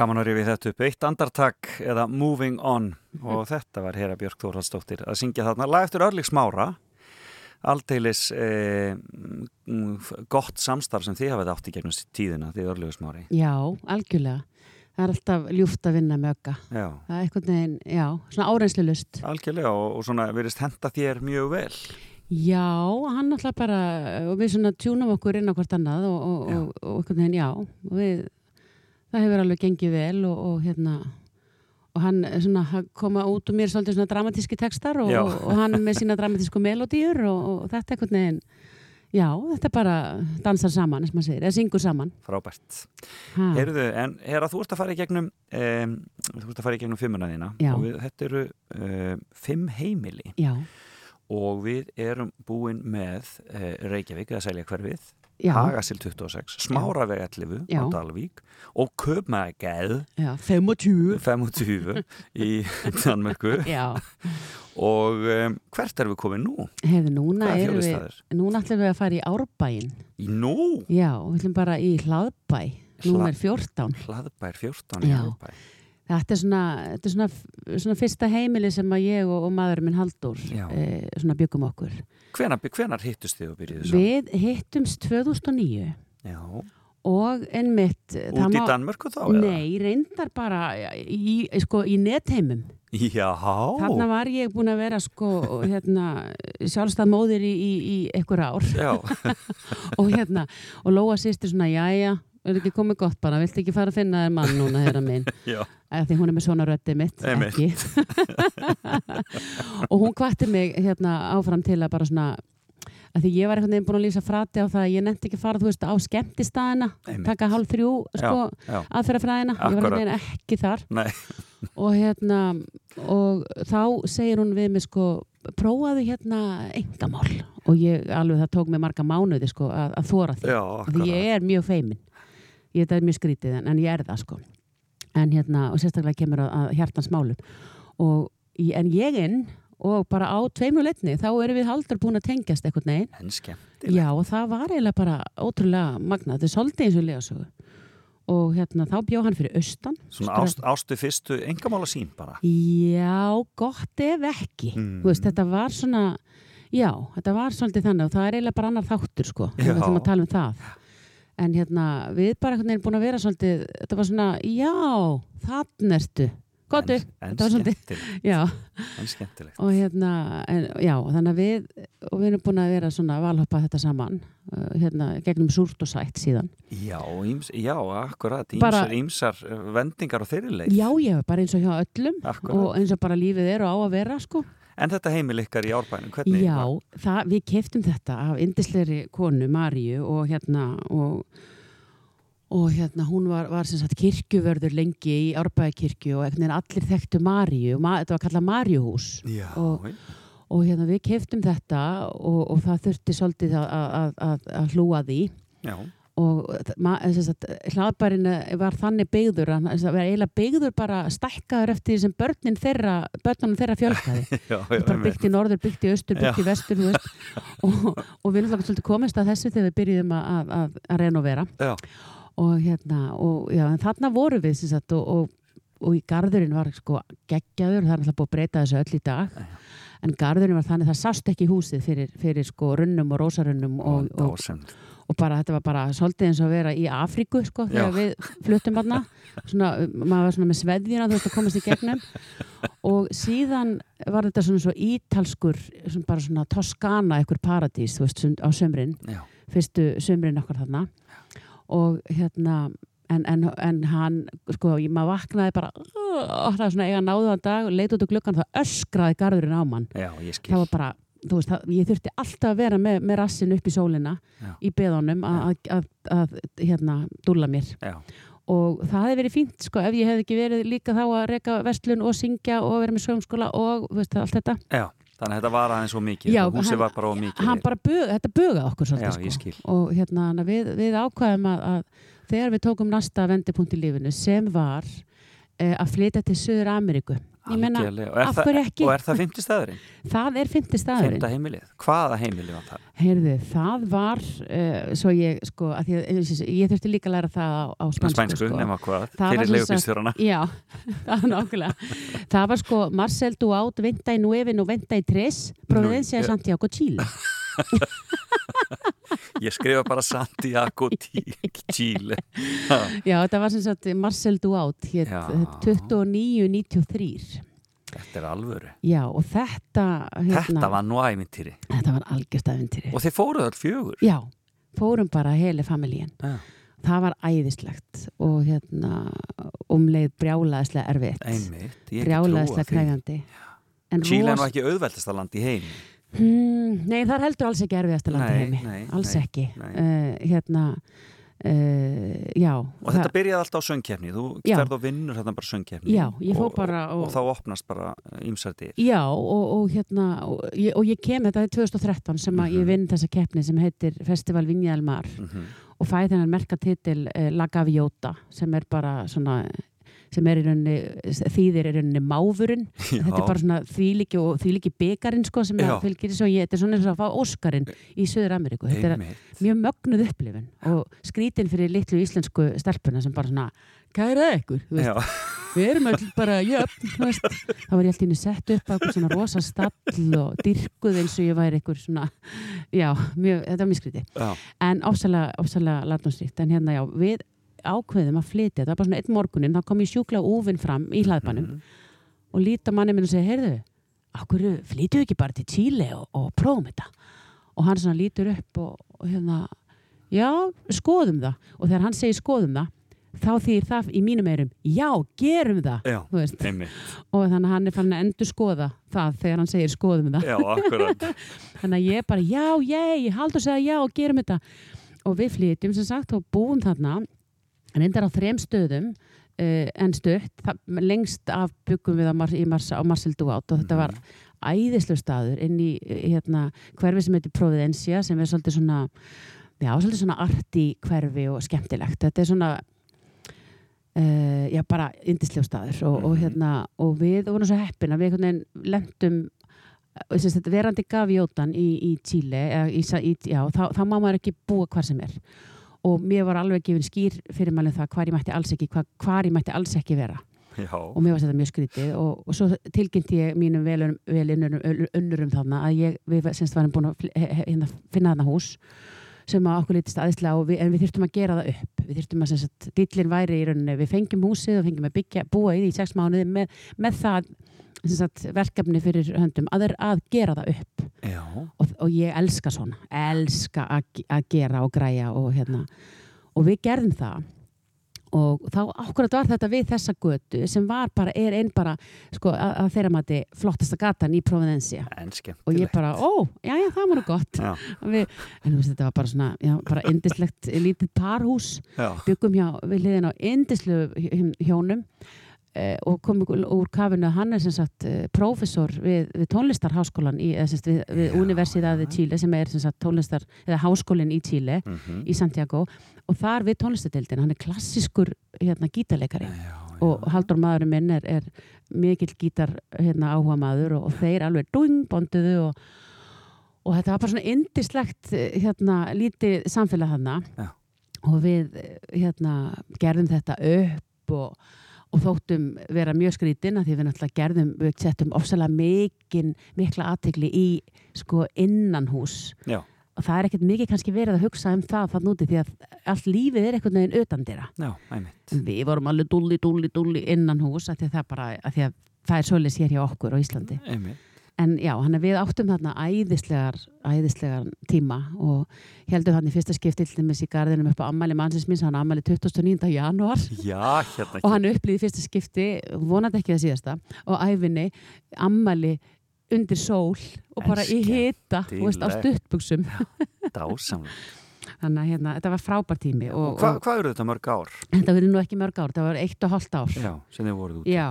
Gaman að rifið þetta upp. Eitt andartak eða Moving On og þetta var Hera Björk Þórhaldsdóttir að syngja þarna lag eftir Örlík Smára aldeilis eh, gott samstarf sem þið hafið átt í gegnum tíðina, þið Örlík Smári. Já, algjörlega. Það er alltaf ljúft að vinna með ögga. Já, Það er eitthvað neginn, já, svona áreynslu lust. algjörlega og, og svona verist henda þér mjög vel. Já, hann alltaf bara, og við svona tjúnum okkur inn á hvort annað og, og, og, eitthvað neginn, já, við, það hefur alveg gengið vel og, og hérna, og hann er svona koma út úr mér svolítið svona dramatíski textar og, og, hann með sína dramatísku melodíur og, og þetta eitthvað neginn, já, þetta er bara dansar saman, eins og maður segir, eða syngur saman. Frábært. Heyrðu, en Hera, þú ert að fara í gegnum um, þú ert að fara í gegnum fimmuna þína Já. og við, þetta eru um, fimm heimili Já, og við erum búin með uh, Reykjavík eða Selja hverfið Hagasil 26, Smáraveg 11 Já. á Dalvík og Köpmægæð já, 25. 25 í [LAUGHS] Danmörku og um, hvert erum við komin nú? hefði núna erum við, núna ætlum við að fara í Árbæin. Í nú? Já, við ætlum bara í Hlaðbæ, númer 14. Hlaðbær 14 í. Árbæ Þetta er svona, þetta er svona, svona fyrsta heimili sem að ég og, og maður minn Haldur Já. eh, svona byggum okkur. Hvenar, hvenar hittust þið og byrjuðu svo? Við hittumst 2009 Já, og einmitt það út í Danmörku þá? eða? Nei, reyndar bara í, sko, í netheimum. Já, Þarna var ég búin að vera sko, hérna, sjálfstæð móðir í, í, í einhver ár Já, [LAUGHS] og hérna, og Lóa sýstir svona, jæja, er ekki komið gott bara, viltu ekki fara að finna þér mann núna, þeirra minn? [LAUGHS] Því hún er með svona röddið mitt, ekki. [LAUGHS] Og hún kvatti mig hérna áfram til að bara svona að því ég var einhvern veginn búin að lýsa frati á það að ég nefndi ekki fara, þú veist, á skemmtistæðina taka hálf þrjú, sko aðferðafræðina, ég var einhvern veginn ekki þar. Nei, [LAUGHS] og hérna og þá segir hún við mig sko prófaðu hérna engamál og ég alveg það tók mig marga mánuði sko að, að þóra því. Því ég er mjög feimin ég þetta er mjög skrítið en, en ég er það sko. En hérna og sérstaklega kemur að, að hjartans málum. Og en ég inn og bara á tveimur letni þá erum við haldur búin að tengjast eitthvað neginn En skemmtileg. já og það var eiginlega bara ótrúlega magnað, þetta er svolítið eins og legasögu og hérna þá bjó hann fyrir austan. Svona ást, ástu fyrstu engamála sín bara. Já, gott ef ekki. Mm. Veist, þetta var svona Já, þetta var svolítið þannig og það er eiginlega bara annar þáttur sko, við ætlum að tala um það en hérna, við bara einhvern veginn búin að vera svolítið, þetta var svona já, þann ertu. Gottu, En, en þetta var svolítið já, og hérna en, já, þannig að við og við erum búin að vera svona valhoppa þetta saman uh, hérna, gegnum súrt og sætt síðan. Já, íms, já, akkurat, ímsar uh, vendingar og þeirri leið. já, já, bara eins og hjá öllum Akkurat. og eins og bara lífið er og á að vera sko En þetta heimil ykkar í árbænum, hvernig? Já, það, við keftum þetta af indisleiri konu, Maríu og hérna og, og hérna hún var, var sem sagt kirkjuvörður lengi í Árbæðakirkju og allir þekktu Maríu og ma þetta var kallað Maríuhús. Já, og- og hérna við keftum þetta og, og það þurfti svolítið að, að, að, að hlúa því. Já, og sagt, hlaðbærin var þannig byggður að það var eiginlega byggður bara stækkaður eftir því sem börnin þeirra, börnunum þeirra fjölkaði [LAUGHS] já, já, bara byggt í norður, byggt í austur, byggt í vestur veist. [LAUGHS] og, og við náttúrulega svolítið komist að þessu þegar við byrjuðum að, að, að, að renovera. Og hérna og já, þarna voru við sagt, og, og, og í garðurinn var sko geggjaður, það er náttúrulega búið að breyta þessu öll í dag. En garðurinn var þannig, það sást ekki húsið fyrir, fyrir sko runnum og rósarunnum og, og, bara þetta var bara svolítið eins og að vera í Afríku sko þegar Já. við fluttum barna svona, maður var svona með sveðjuna þú veist að komast í gegnum. Og síðan var þetta svona svo ítalskur svona bara svona Toskana ekkur paradís þú veist á sömrin Já, fyrstu sömrin okkar þarna. Og hérna en, en, en hann sko maður vaknaði bara uh, það var svona eiga náðuðan dag leit út úr gluggan það öskraði garðurinn á mann. Já, ég skil. það var bara, þú veist, það, ég þurfti alltaf að vera með, með rassin upp í sólina Já. í beðunum að, hérna, dúlla mér. Já, og það hefði verið fínt, sko, ef ég hefði ekki verið líka þá að reka vestlun og syngja og vera með sögumskóla og veist, allt þetta. Já, þannig að þetta var aðeins svo mikið. Já, Húsið hann- var bara of mikið. bara bög, þetta bögaði okkur Já, svolítið, ég sko og hérna, við, við ákvæðum að, að þegar við tókum næsta vendipunkt í lífinu sem var eh, að flytja til Suður Ameríku Algjörlega. Og er? Og er það fymti staðurinn? það er fymti staðurinn Fymta heimilið? Hvaða heimilið var það? Heyrðu, það var uh, svo ég, sko, að ég, ég, ég þurfti líka að læra það á, á spansku, Spænsku, sko. nema hvað? Fyrir sem leigubílstjórana. Já, [LAUGHS] það var nákvæmlega. Það var sko Marcel Duaut, Venta í Nuevin og Venta í Tres, Providencia. Santiago, Chile. [LAUGHS] Ég skrifa bara Santiago [LAUGHS] Chile. Já, þetta var sem sagt Marcel Duaut, hétt Já. 2993. Þetta er alvöru. Já, og þetta, hérna, Þetta var nú æmintýri. þetta var algjörst aðventýri. Og þið fóruð öll fjögur. Já, fórum bara hele familjín. Já. Það var æðislegt og hérna umleið brjálaðislega erfitt. Einmitt. brjálaðislega en Chile er nú ekki auðveldasta land í heim. Hmm, Nei, það er heldur alls ekki erfiðasta landi Nei, heimi nei, alls nei, ekki uh, hérna uh, já Og þetta byrjaði alltaf á söngkefni. Þú ferð og vinnur þetta bara söngkefni. Já, og, bara og- Og, þá opnast bara ýmsar dyr. Já, og, og hérna og ég, og ég kem, þetta er 2013 sem að Mhm. ég vinn þessa keppni sem heitir Festival Vinja del Mar Mm og fæði þennan merkatitil uh, La Gaviota sem er bara svona sem er í rauninni, þýðir í rauninni máfurinn, þetta er bara svona þvíliki og þvíliki byggarinn sko sem fylgir svo ég, þetta er svona eins og að fá Óskarinn í Söður Ameríku, þetta er mjög mögnuð upplifin og skrítin fyrir litlu íslensku stelpuna sem bara svona kæra Já, við erum öll bara jöfn, þá var ég alltaf inn í sett upp á eitthvað svona rosa stall og dyrkuð eins og ég væri eitthvað svona já, mjög, þetta var mjög skrítið. Já, en ofsalega, ofsalega larnánsríkt en hérna já, við ákveðum að flytja. Það var bara svona einn morgunin, þá kom ég sjúkla úfinn fram í hlaðbænum Mhm. og líta manni minn og segja, heyrðu okkur flytjum við ekki bara til Chile og, og prófum þetta? Og hann svona lítur upp og, og hérna já, skoðum það. Og þegar hann segir skoðum það þá þýr það í mínum eirum já, gerum það. Já, og þannig að hann er fann að endur skoða það þegar hann segir skoðum það. Já, [LAUGHS] þannig að ég bara já, ég, haldur segja já og gerum þetta. Og við flytjum sem sagt og búum þarna en endar á þrem stöðum uh, en stutt, það, lengst af byggum við Mar Mars, á Marcel Duaut og þetta var æðislu staður inn í eh, hérna, hverfi sem heitir Providencia sem er svolítið svona já, svolítið svona arti hverfi og skemmtilegt. Þetta er svona uh, já, bara indislega staður og, og Mhm. hérna, og við vorum svo heppin að við lendum að verandi gafjótan í, í í, í, já, þá, þá má maður ekki búa hvar sem er og mér var alveg gefin skýr fyrir mælum það hvar ég mætti alls ekki hvar, hvar ég mætti alls ekki vera. Já, og mér var þetta mjög skrítið og, og svo tilkynnti ég mínum velinnurum þarna að ég, við semst varum búin að hérna, finna þarna hús sem að okkur litist aðeinslega og við, en við þurftum að gera það upp. Við þurftum að sem sagt, dýllin væri í rauninni við fengjum húsið og fengjum að byggja, búa í því í sex mánuði með, með það sagt, verkefni fyrir höndum að, að gera það upp. Og, og ég elska svona elska að, að gera og græja og hérna. Og við gerðum það. Og þá ákvörðat var þetta við þessa götu sem var bara, er einn bara sko, að, að þeirra mati flottasta gatan í Providencia. En og ég bara, ó, já, já, það var gott. Við, en þú veist, þetta var bara svona já, bara indislegt lítið parhús. Byggum hjá, við liðin á indislu hjónum og komum úr kafinu að hann er sem sagt eh, prófessor við, við tónlistarháskólan í, sagt við, við Já, Universidad de já. Chile sem er sem sagt tónlistar, eða háskólinn í Chile mhm, í Santiago. Og þar við tónlistadeildin, hann er klassiskur hérna gítarleikari. Já, og Haldur maðurinn minn er, er mikill gítar hérna, áhuga maður og, og þeir alveg dung bonduðu og, og þetta var bara svona indislegt hérna, lítið samfélag hana Já. og við eh, hérna, gerðum þetta upp og, og þóttum vera mjög skrítin að því við náttúrulega gerðum, við settum ofsalega mikinn, mikla aðtegli í sko innanhús. Já, og það er ekkert mikið kannski verið að hugsa um það þann úti því að allt lífið er einhvern veginn utan dýra við vorum alveg dúlli, dúlli, dúlli innan hús að því að það bara, að því að það er svolítið sér hjá okkur á Íslandi. Einmitt. En já, hann er við áttum þarna æðislegar æðislegar tíma og heldum hann í fyrsta skipti til dæmis í garðinum upp á ammæli mannsins minns, hann ammæli 29. janúar Já, hérna og hann upplýði fyrsta skipti vonandi ekki það síðasta og æfinni ammæli undir sól og bara í hita og veist, á dásamlega. [LAUGHS] þannig að hérna, þetta var frábær tími og, Og hva, og hvað eru þetta mörg ár? þetta verið nú ekki mörg ár, þetta var eitt og hálft ár Já, sem þið voruð út. Já,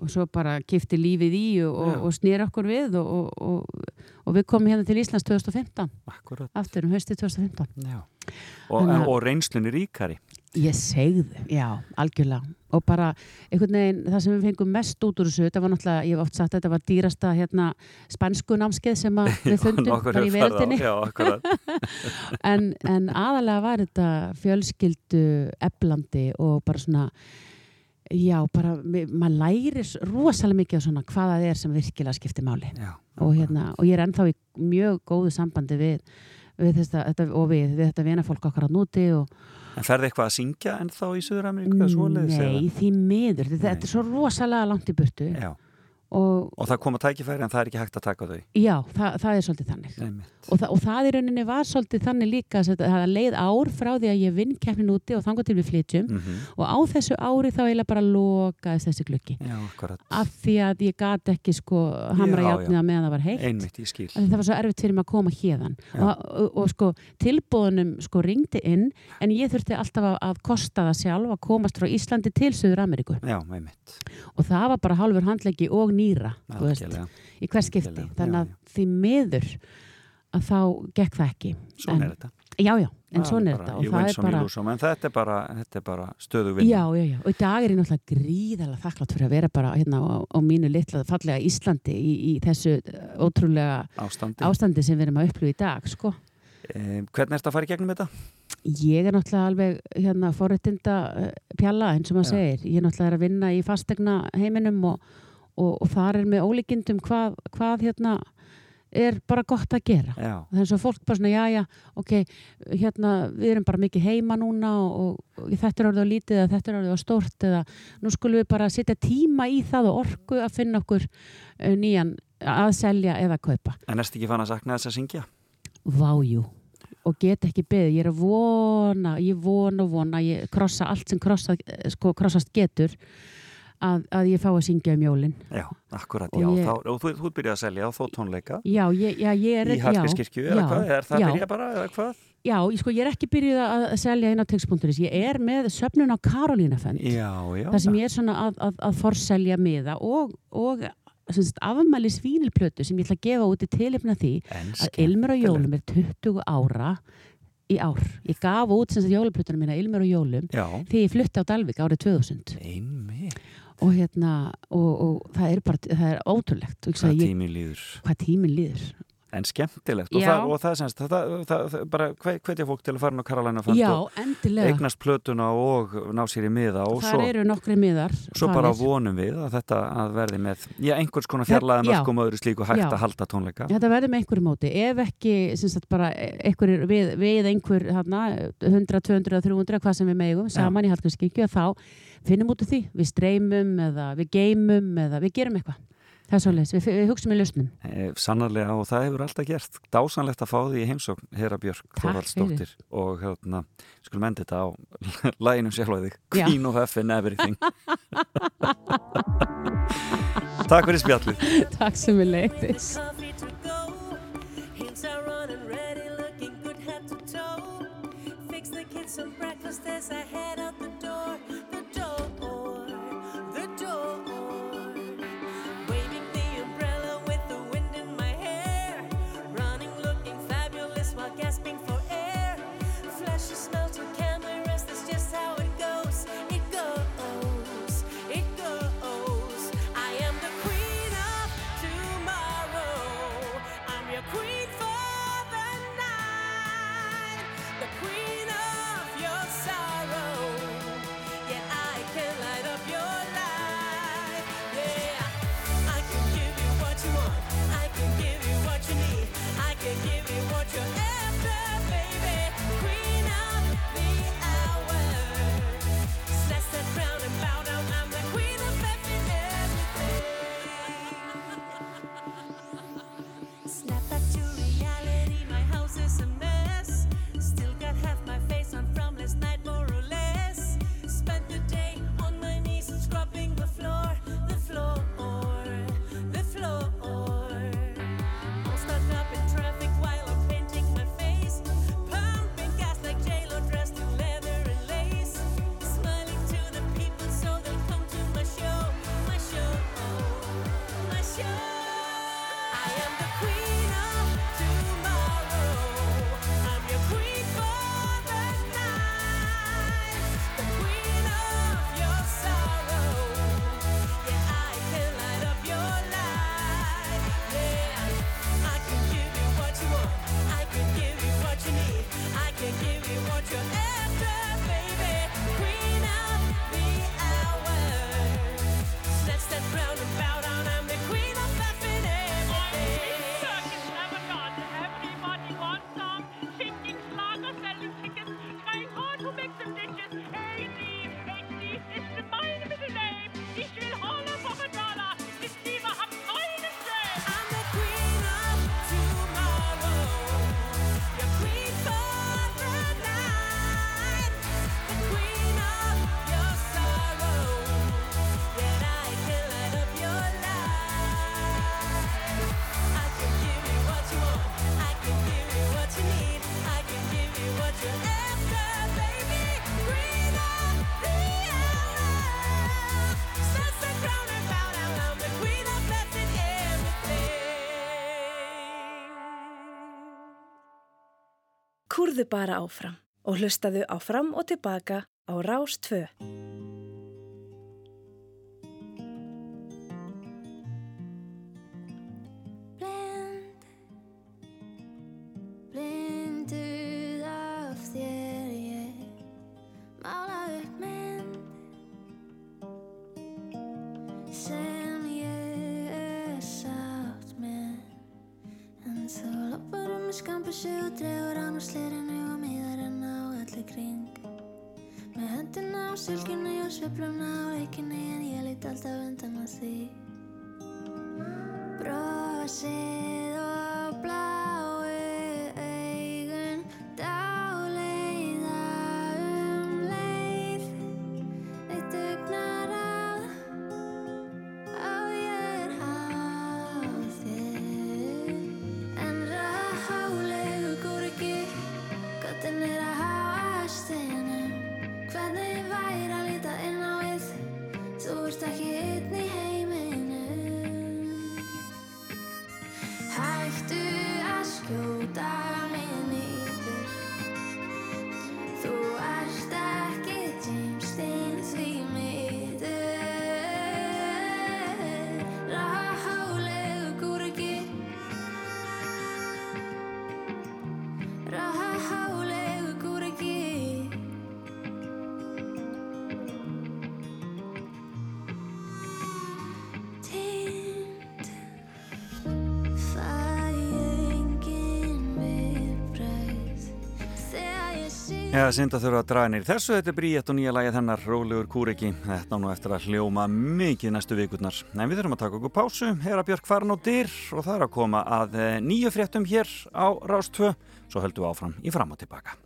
og svo bara kifti lífið í og, og, og snýr okkur við og, og, og, og við komum hérna til Íslands 2015, Akkurat, aftur um hösti 2015 já. Og, Þannig en, reynslunni ríkari. Ég segði, já, algjörlega. Og bara einhvern veginn það sem við fengum mest út úr þessu, þetta var náttúrulega ég hef oft sagt að þetta var dýrasta hérna spænsku námskeið sem að [LAUGHS] við fundum bara í verðinni [LAUGHS] en, en aðalega var þetta fjölskyldu eflandi og bara svona já, bara, maður lærir s- rosalega mikið á svona hvað það er sem virkilega skiptir máli. Já, og, hérna, og ég er ennþá í mjög góðu sambandi við, við þetta, þetta, og við, við þetta vinafólk okkar á núti og En ferði eitthvað að syngja en þá í Suður-Ameríku eða svoleiðis? nei, því miður. Þetta, þetta er svo rosalega langt í burtu. Eða? Já, og og það koma tækifæri en það er ekki hægt að taka þau. já, það, það er svolítið þannig. Og, þa og það í rauninni var svolítið þannig líka að það leið ár frá því að ég vinn keppnin úti og þangar til við flytjum. Mm og á þessu ári þá eiginlega bara lokaðist þessi akkurat. af því að ég gat ekki sko hamra Já, játnið að meðan það var heitt. Einmitt, það var svo erfitt fyrir mig að koma hérðan og, og sko tilbúðunum sko ringdi inn en ég þurfti alltaf að, að kosta það sjálf að komast frá Íslandi til Suður Nýra veist, í hvers skipti þannig að því miður að þá gekk það ekki Svona er þetta. já já, en svona er þetta og það er bara some, En þetta er bara, þetta er bara stöðu vinna. Já, já, já, og í dag er ég náttúrulega gríðalega þakklátt fyrir að vera bara hérna á, á mínu litla fallega Íslandi í, í þessu uh, ótrúlega Ástandi. ástandi sem við erum að upplifa í dag, sko. Um, hvernig er þetta að fara í gegnum þetta? Ég er náttúrulega alveg hérna forréttinda uh, pjalla eins og maður segir. Ég er náttúrulega að vinna í fastegna heiminum og, og, og þar er með ólíkindum hvað, hvað hérna er bara gott að gera. Er svo fólk bara svona, já, já, ok, hérna, við erum bara mikið heima núna og, og þetta er orðið á lítið eða þetta er orðið á stórt eða nú skulum við bara setja tíma í það og orku að finna okkur uh, nýjan að selja eða kaupa. en erst ekki fann að sakna þess að syngja? Vájú, og get ekki beðið, ég er að vona, ég vona og vona, ég krossa allt sem krossa, sko, krossast getur að, að ég fá að syngja um jólinn. Já, akkurat, Og já. ég- Þá, og þú, þú byrjaði að selja og þó tónleika Já, ég, já, ég er... í Hallgrímskirkju eða hvað? Er það já. að byrja bara eða hvað? Já, ég, sko, ég er ekki byrjuð að selja inn á text.is. Ég er með söfnun á já. Það sem ég er svona að, að, að forselja miða og, og afmæli svínilplötu sem ég ætla að gefa út í tilipna því En að Ilmur og Jólum er 20 ára í ár. Ég gaf út jólaplötunum mína Ilmur og Jólum Já, því ég flutti á Dalvik árið 2000 einmitt. Og hérna og, og það er bara, það er ótrúlegt Hvað sagði, ég, tími líður. hvað tíminn líður En skemmtilegt og það, og það semst, það, það, bara hvetja fólk til að fara inn á Karolina Fund og eignast plötuna og ná sér í miða og svo, miðar, svo bara vonum við að þetta að verði með já, einhvers konar fjarlæðan öllum öðru slíku hægt já. að halda tónleika. Þetta verði með einhverju móti, ef ekki sagt, einhverjur, við, við einhver hana, 100, 200, 300, hvað sem við meðjum saman já. í Hallgrímskirkju, þá finnum út úr því, við streymum eða við geymum eða við gerum eitthvað. Það er svolítið, við, við hugsaum í lausnum. Eh, sannarlega og það hefur alltaf gert. Dásanlegt að fá því í heimsókn, herra Björg, Þorvaldsdóttir og hérna, skulum enda þetta á [LAUGHS] læginum sjálfæðið, Queen of F and Everything. [LAUGHS] Takk fyrir spjallið. [LAUGHS] Takk sem við leiðis. Some breakfast as I had Horðu bara áfram og hlustaðu á fram og tilbaka á Rás 2. Já, synda þurfa að draga nýr þessu, þetta er bríett og nýja lægið hennar, Rólegur Kúriki. Þetta nú eftir að hljóma mikið næstu vikurnar. En við þurfum að taka okkur pásu, heyra Björk farin á dyr og það er að koma að eh, nýju fréttum hér á Rástvö. Svo höldum við áfram í fram og tilbaka.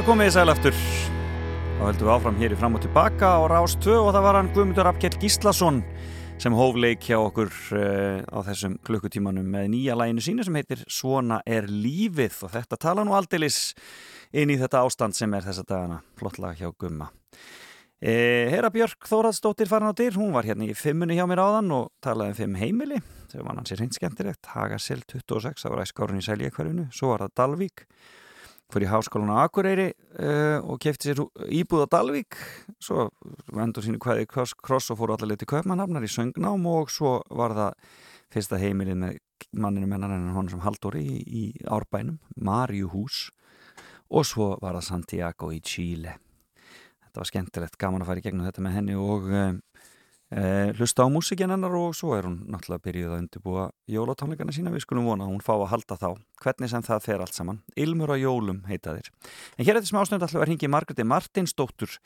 Já, komið í sæl aftur. Þá höldum við áfram hér í fram og tilbaka á Rás 2 og það var hann Guðmundur Abkjell Gíslason sem hófleik hjá okkur uh, á þessum klukkutímanum með nýja læginu sínu sem heitir Svona er lífið og þetta tala nú aldeilis inn í þetta ástand sem er þessa dagana flott lag hjá Gumma. E, Hera Björk Þóraðsdóttir farin á dyr, hún var hérna í fimmunni hjá mér áðan og talaði um fimm heimili sem var hans í reynd skemmtilegt, Hagasel 26, það var æskárun í Seljakverfinu, svo var það Dalvík í háskólan á Akureyri uh, og kefti sér íbúð á Dalvík. Svo vendur sínu hvaði kross, kross og fór allir til Kaupmannhafnar í söngnám og svo var það fyrsta heimilið með manninu mennan en hann sem haldur í, í árbænum, Marjuhús og svo var það Santiago í Chile. Þetta var skemmtilegt, gaman að fara í gegnum þetta með henni og uh, uh, hlusta á músikinn hennar og svo er hún náttúrulega byrjuð að undirbúa jólatónleikana sína. Við skulum vona að hún fá að halda þá. Hvernig sem það fer allt saman. Ilmur á jólum heita þér en hér er þetta smásnönd alltaf að ringi Margreti Martinsdóttur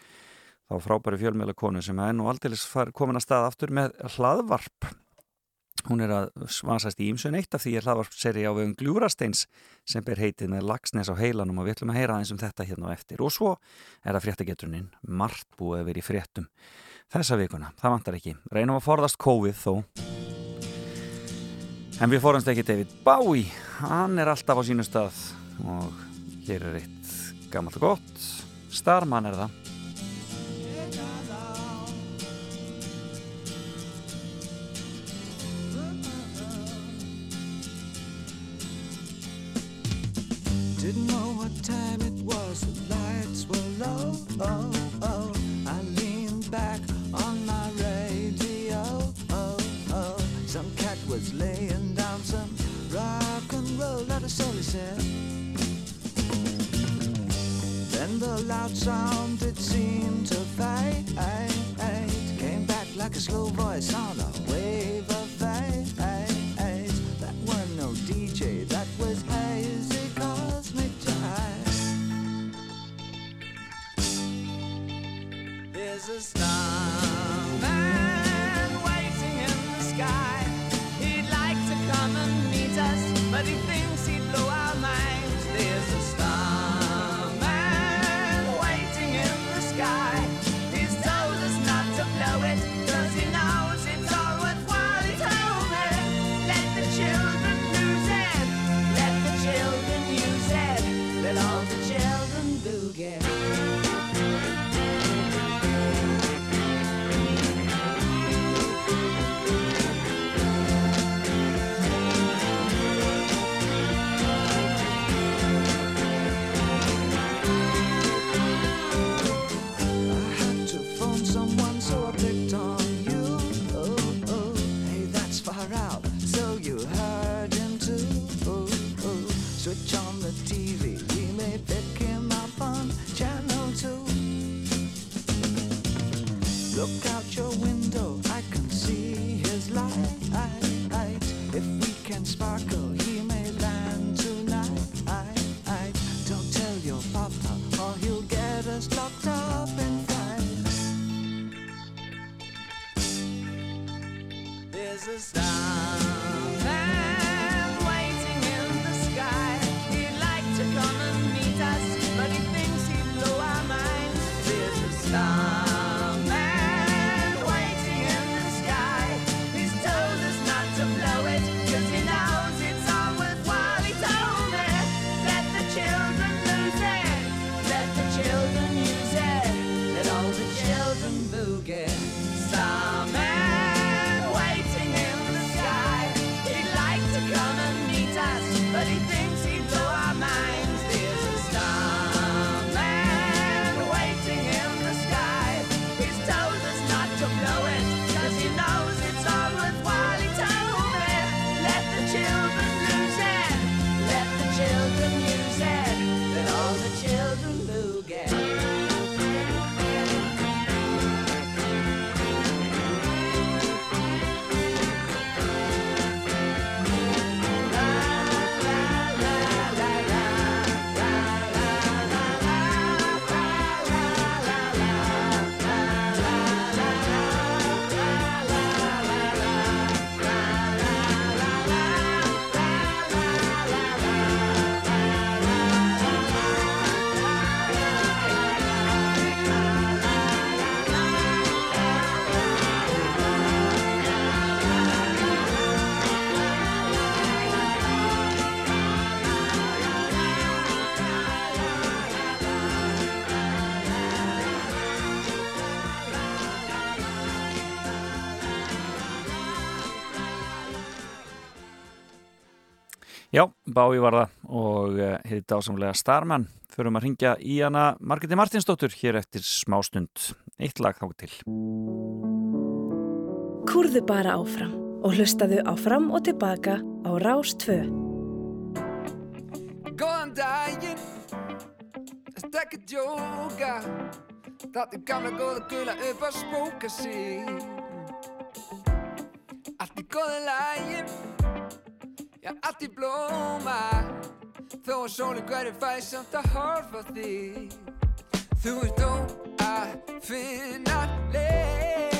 þá frábæri fjölmjöla konu sem er nú aldrei komin að stað aftur með hlaðvarp Hún er að svansast í ímsun eitt af því að hlaðvarp seri á vegum Gljúrasteins sem ber heitið með lagsnes á heilanum og við ætlum að heyra aðeins um þetta hérna á eftir. Og svo er það fréttageturinn, margt búið að vera í fréttum þessa vikuna. Það vantar ekki. Reynum að forðast COVID þó. En við forðast ekki David Bowie. Hann er alltaf á sínu stað og hér er eitt gammalt og gott. Starman er það. Didn't know what time it was, the lights were low. Oh, oh. I leaned back on my radio. Oh, oh. Some cat was laying down some rock and roll, a soul he said. Then the loud sound it seemed to fade. Came back like a slow voice on a wave of There's a starman Bái var það og uh, hitt ásamlega Starman. Förum að ringja í hana Margreti Martinsdóttur hér eftir smástund. Eitt lag þá til. Kúrðu bara áfram og hlustaðu áfram og tilbaka á Rás 2. Góðan daginn ert ekki að djóka Þetta er gamla góða gula upp að spóka sig Allt í góða lægi Já, allt í blóma Þó að sólinn hverju fæ samt að horfa þig Þú ert þó að finna leið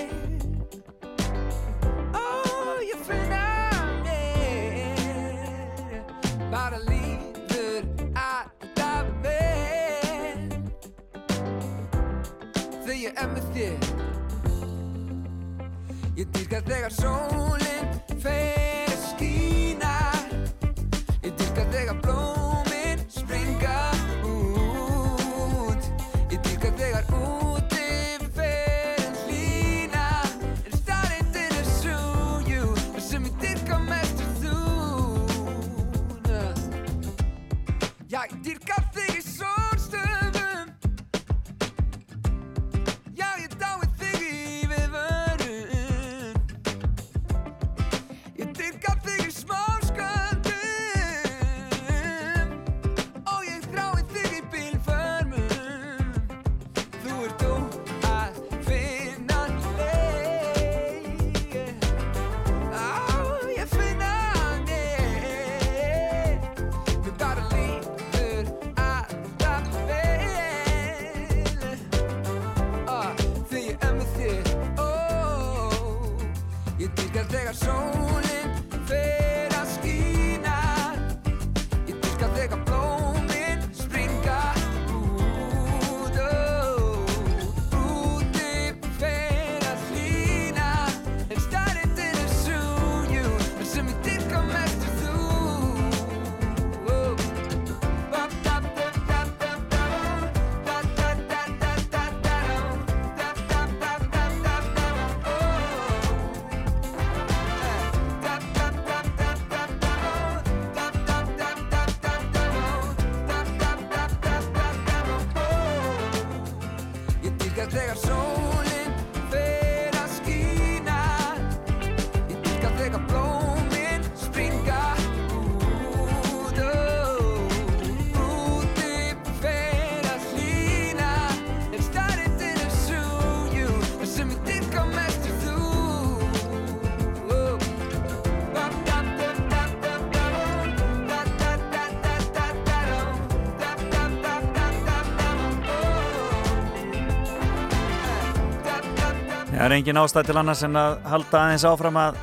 er engin ástæð til annars en að halda aðeins áfram að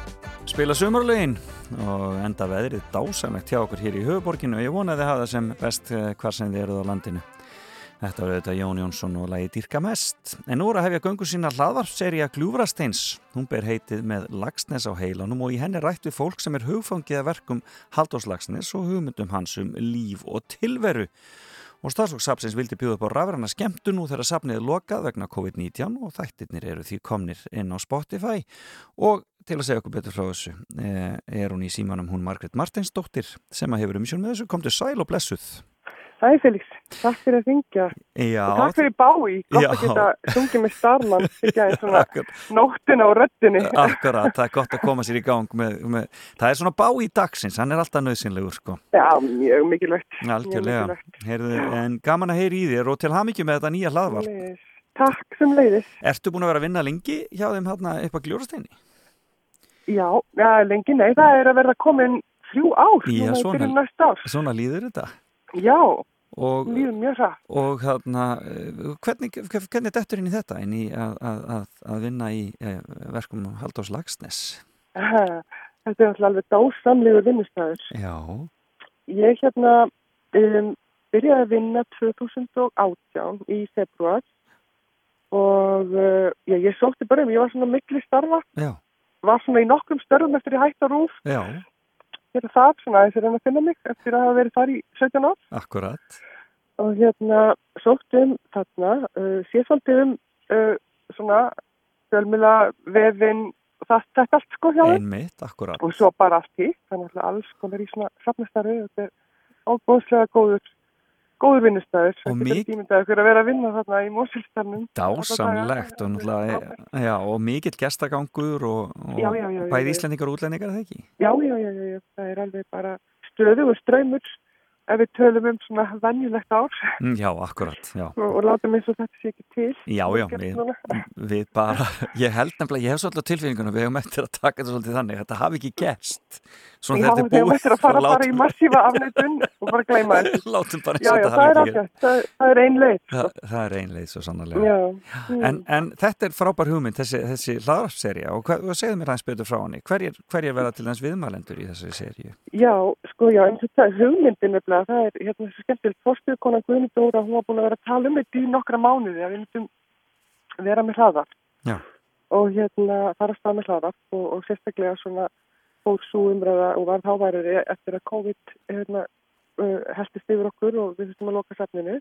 spila sumarlögin og enda veðrið dásamlegt hjá okkur hér í höfuborginu og ég vona að hafa það sem best eh, hvar sem þið eruð á landinu. Þetta var auðvitað Jón Jónsson og lagi Dýrka mest. En nú er að hefja göngu sína hlaðvarpserja Gljúfrasteins. Hún ber heitið með Lagsnes á heilanum og í henni rætt við fólk sem er hugfangið að verkum Haldós Lagsnes og hugmyndum hans um líf og tilveru. Og starfsfólksapsins vildi bjóða upp á rafræna skemmtu nú þegar sapnið er lokað vegna COVID-19 og þættirnir eru því komnir inn á Spotify og til að segja okkur betur frá þessu eh, er hún í símanum hún Margret Martinsdóttir sem að hefur um sjón með þessu, komdu sæl og blessuð. Sæ Felix, takk fyrir að syngja Já, og takk fyrir bái, gott Já. að geta sungið með starman ekki aðeins [LAUGHS] svona nóttina og röddinni. Akkurat, það er gott að koma sér í gang með, með, það er svona bá í dagsins, hann er alltaf nöðsynlegur sko, Já, mjög mikilvægt. Algjörlega. Heyrðu, en gaman að heyri í þér og til hamingju með þetta nýja hlaðvarp. Takk sem leiðis Ertu búin að vera að vinna lengi hjá þeim hérna upp að gljórasteini? Já, ja, lengi. Nei, það er að verða komin þrjú ár Já, svona. Svona líður þetta. Já, og, og hérna, eh, hvernig, hvernig dettur inn í þetta inn í að, að, að, að vinna í eh, verkum Haldós Lagsnes? [LAUGHS] Þetta er alveg dásamlegur vinnustæður Já, Ég hérna um, byrjaði að vinna 2018 í februar og uh, já, ég sótti bara um, ég var svona mikli starfa, já, var svona í nokkrum störfum eftir ég hætti á rúf, já, hérna það svona aðeins er að finna mig eftir að hafa verið þar í 17 ár. Akkurat. Og hérna sótti um þarna, uh, sé svolítið um uh, svona fjölmjöla vefin og það, þetta allt sko hjá þeim. Einmitt, akkurat. Og svo bara allt hitt, þannig að alls konar í svona safnastarfi, þetta er óbúðslega góður, góður vinnustæður. Og Það mik- getur tímyndaði fyrir að vera að vinna þarna í Mósilstarnum. Dásamlegt og náttúrulega, já, og mikill gestagangur og, og Já, já, bæði íslendingar og útlendingar, er það ekki? Já, já, já, það er alveg bara stöðugur ströymur ef við tölum um svona venjulegt ár Mm, Já, akkurat, já. og, og látum eins og þetta sé ekki til. Já, já, við, við bara, ég held nefnilega, ég hef svolítið tilfinningunum, við hefum eftir að taka þetta svolítið þannig, þetta hafi ekki gerst. Svona Já, þetta er búið, eftir að fara, þá fara í massífa afnættun og bara gleyma þessu. [LAUGHS] látum bara eins Já, og já, þetta það er hafi ekki ágætt, það, það er ein leið. Það, það er einleið svo sannarlega. Já. En, en þetta er frábær hugmynd, þessi, þessi hlaðarpserja og hvað, segðu mér aðeins betur frá henni. Hverjir, hverjir verða til þess viðmælendur í þessari serju? Já, sko, já, eins og það, hugmyndin nefnilega, það er hérna þessu skemmtilegt fórstuðkona Guðni Dóra, hún var búin að vera að tala um þetta í nokkra mánuði að við Já. og hérna fara að stað með hraðar og, og sérstaklega svona fór svo umræða og var háværið eftir að COVID hérna, uh, heldist yfir okkur og við þurftum að loka safninu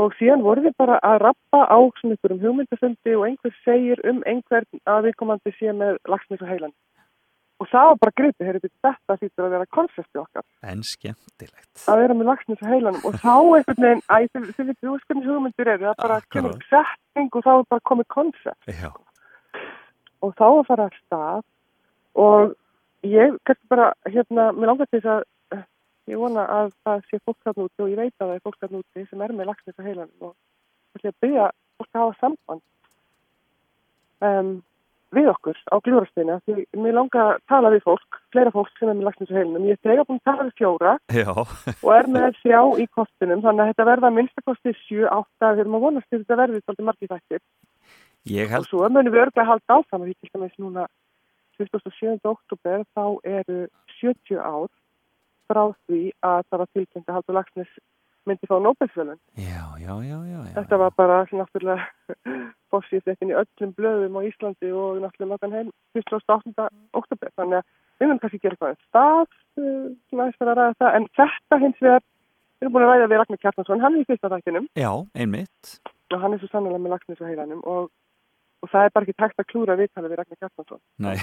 og síðan vorum við bara að rappa á svona einhverjum hugmyndafundi og einhver segir um einhvern að viðkomandi sé með lagsnis og heilan og það var bara gripið, heyrðu þetta þýttur að vera koncepti okkar En skemmtilegt. að vera með lagsnis og heilanum og þá einhvern veginn, æ, þið veitum hvernig hugmyndir eru, það bara Akkurat. kemur upp setning og þá er bara komið koncept Já. og þá að fara að stað og ég kannski bara, hérna, mér langar til þess að ég vona að það sé fólk þarna úti og ég veit að það er fólk þarna úti sem er með lagsnis og heilanum og ég ætla að byrja fólk að hafa samband um, við okkur á glúrastina því mér langar að tala við fólk, fleira fólk sem er með lagsnis og heilanum. Ég er þegar búin að tala við fjóra Já. [LAUGHS] og er með þjá í kostunum þannig að þetta verða að minnstakosti 7-8 við erum að vonast til þetta verði svolítið margir þættir Ég og held, svo munum við örglega að halda áfram því til dæmis núna 27. oktober þá eru 70 ár frá því að það var tilkynnt að Haldur Lagsnes myndi fá Nobelsvölun. já, já, já, já. Þetta var bara náttúrulega [LAUGHS] fórsýðflettin í öllum blöðum á Íslandi og náttúrulega notan heim 28. oktober. Þannig að við munum kannski gera eitthvað en stað, uh, svona aðeins fyrir að ræða það, en þetta hins vegar, við erum búin að ræða við Ragnar Kjartansson, hann er í fyrsta þættinum Já, einmitt. og hann er svo sannlega með Lagsnes og heilanum og, og það er bara ekki tækt að klúra viðtala við Ragnar Kjartansson. Nei.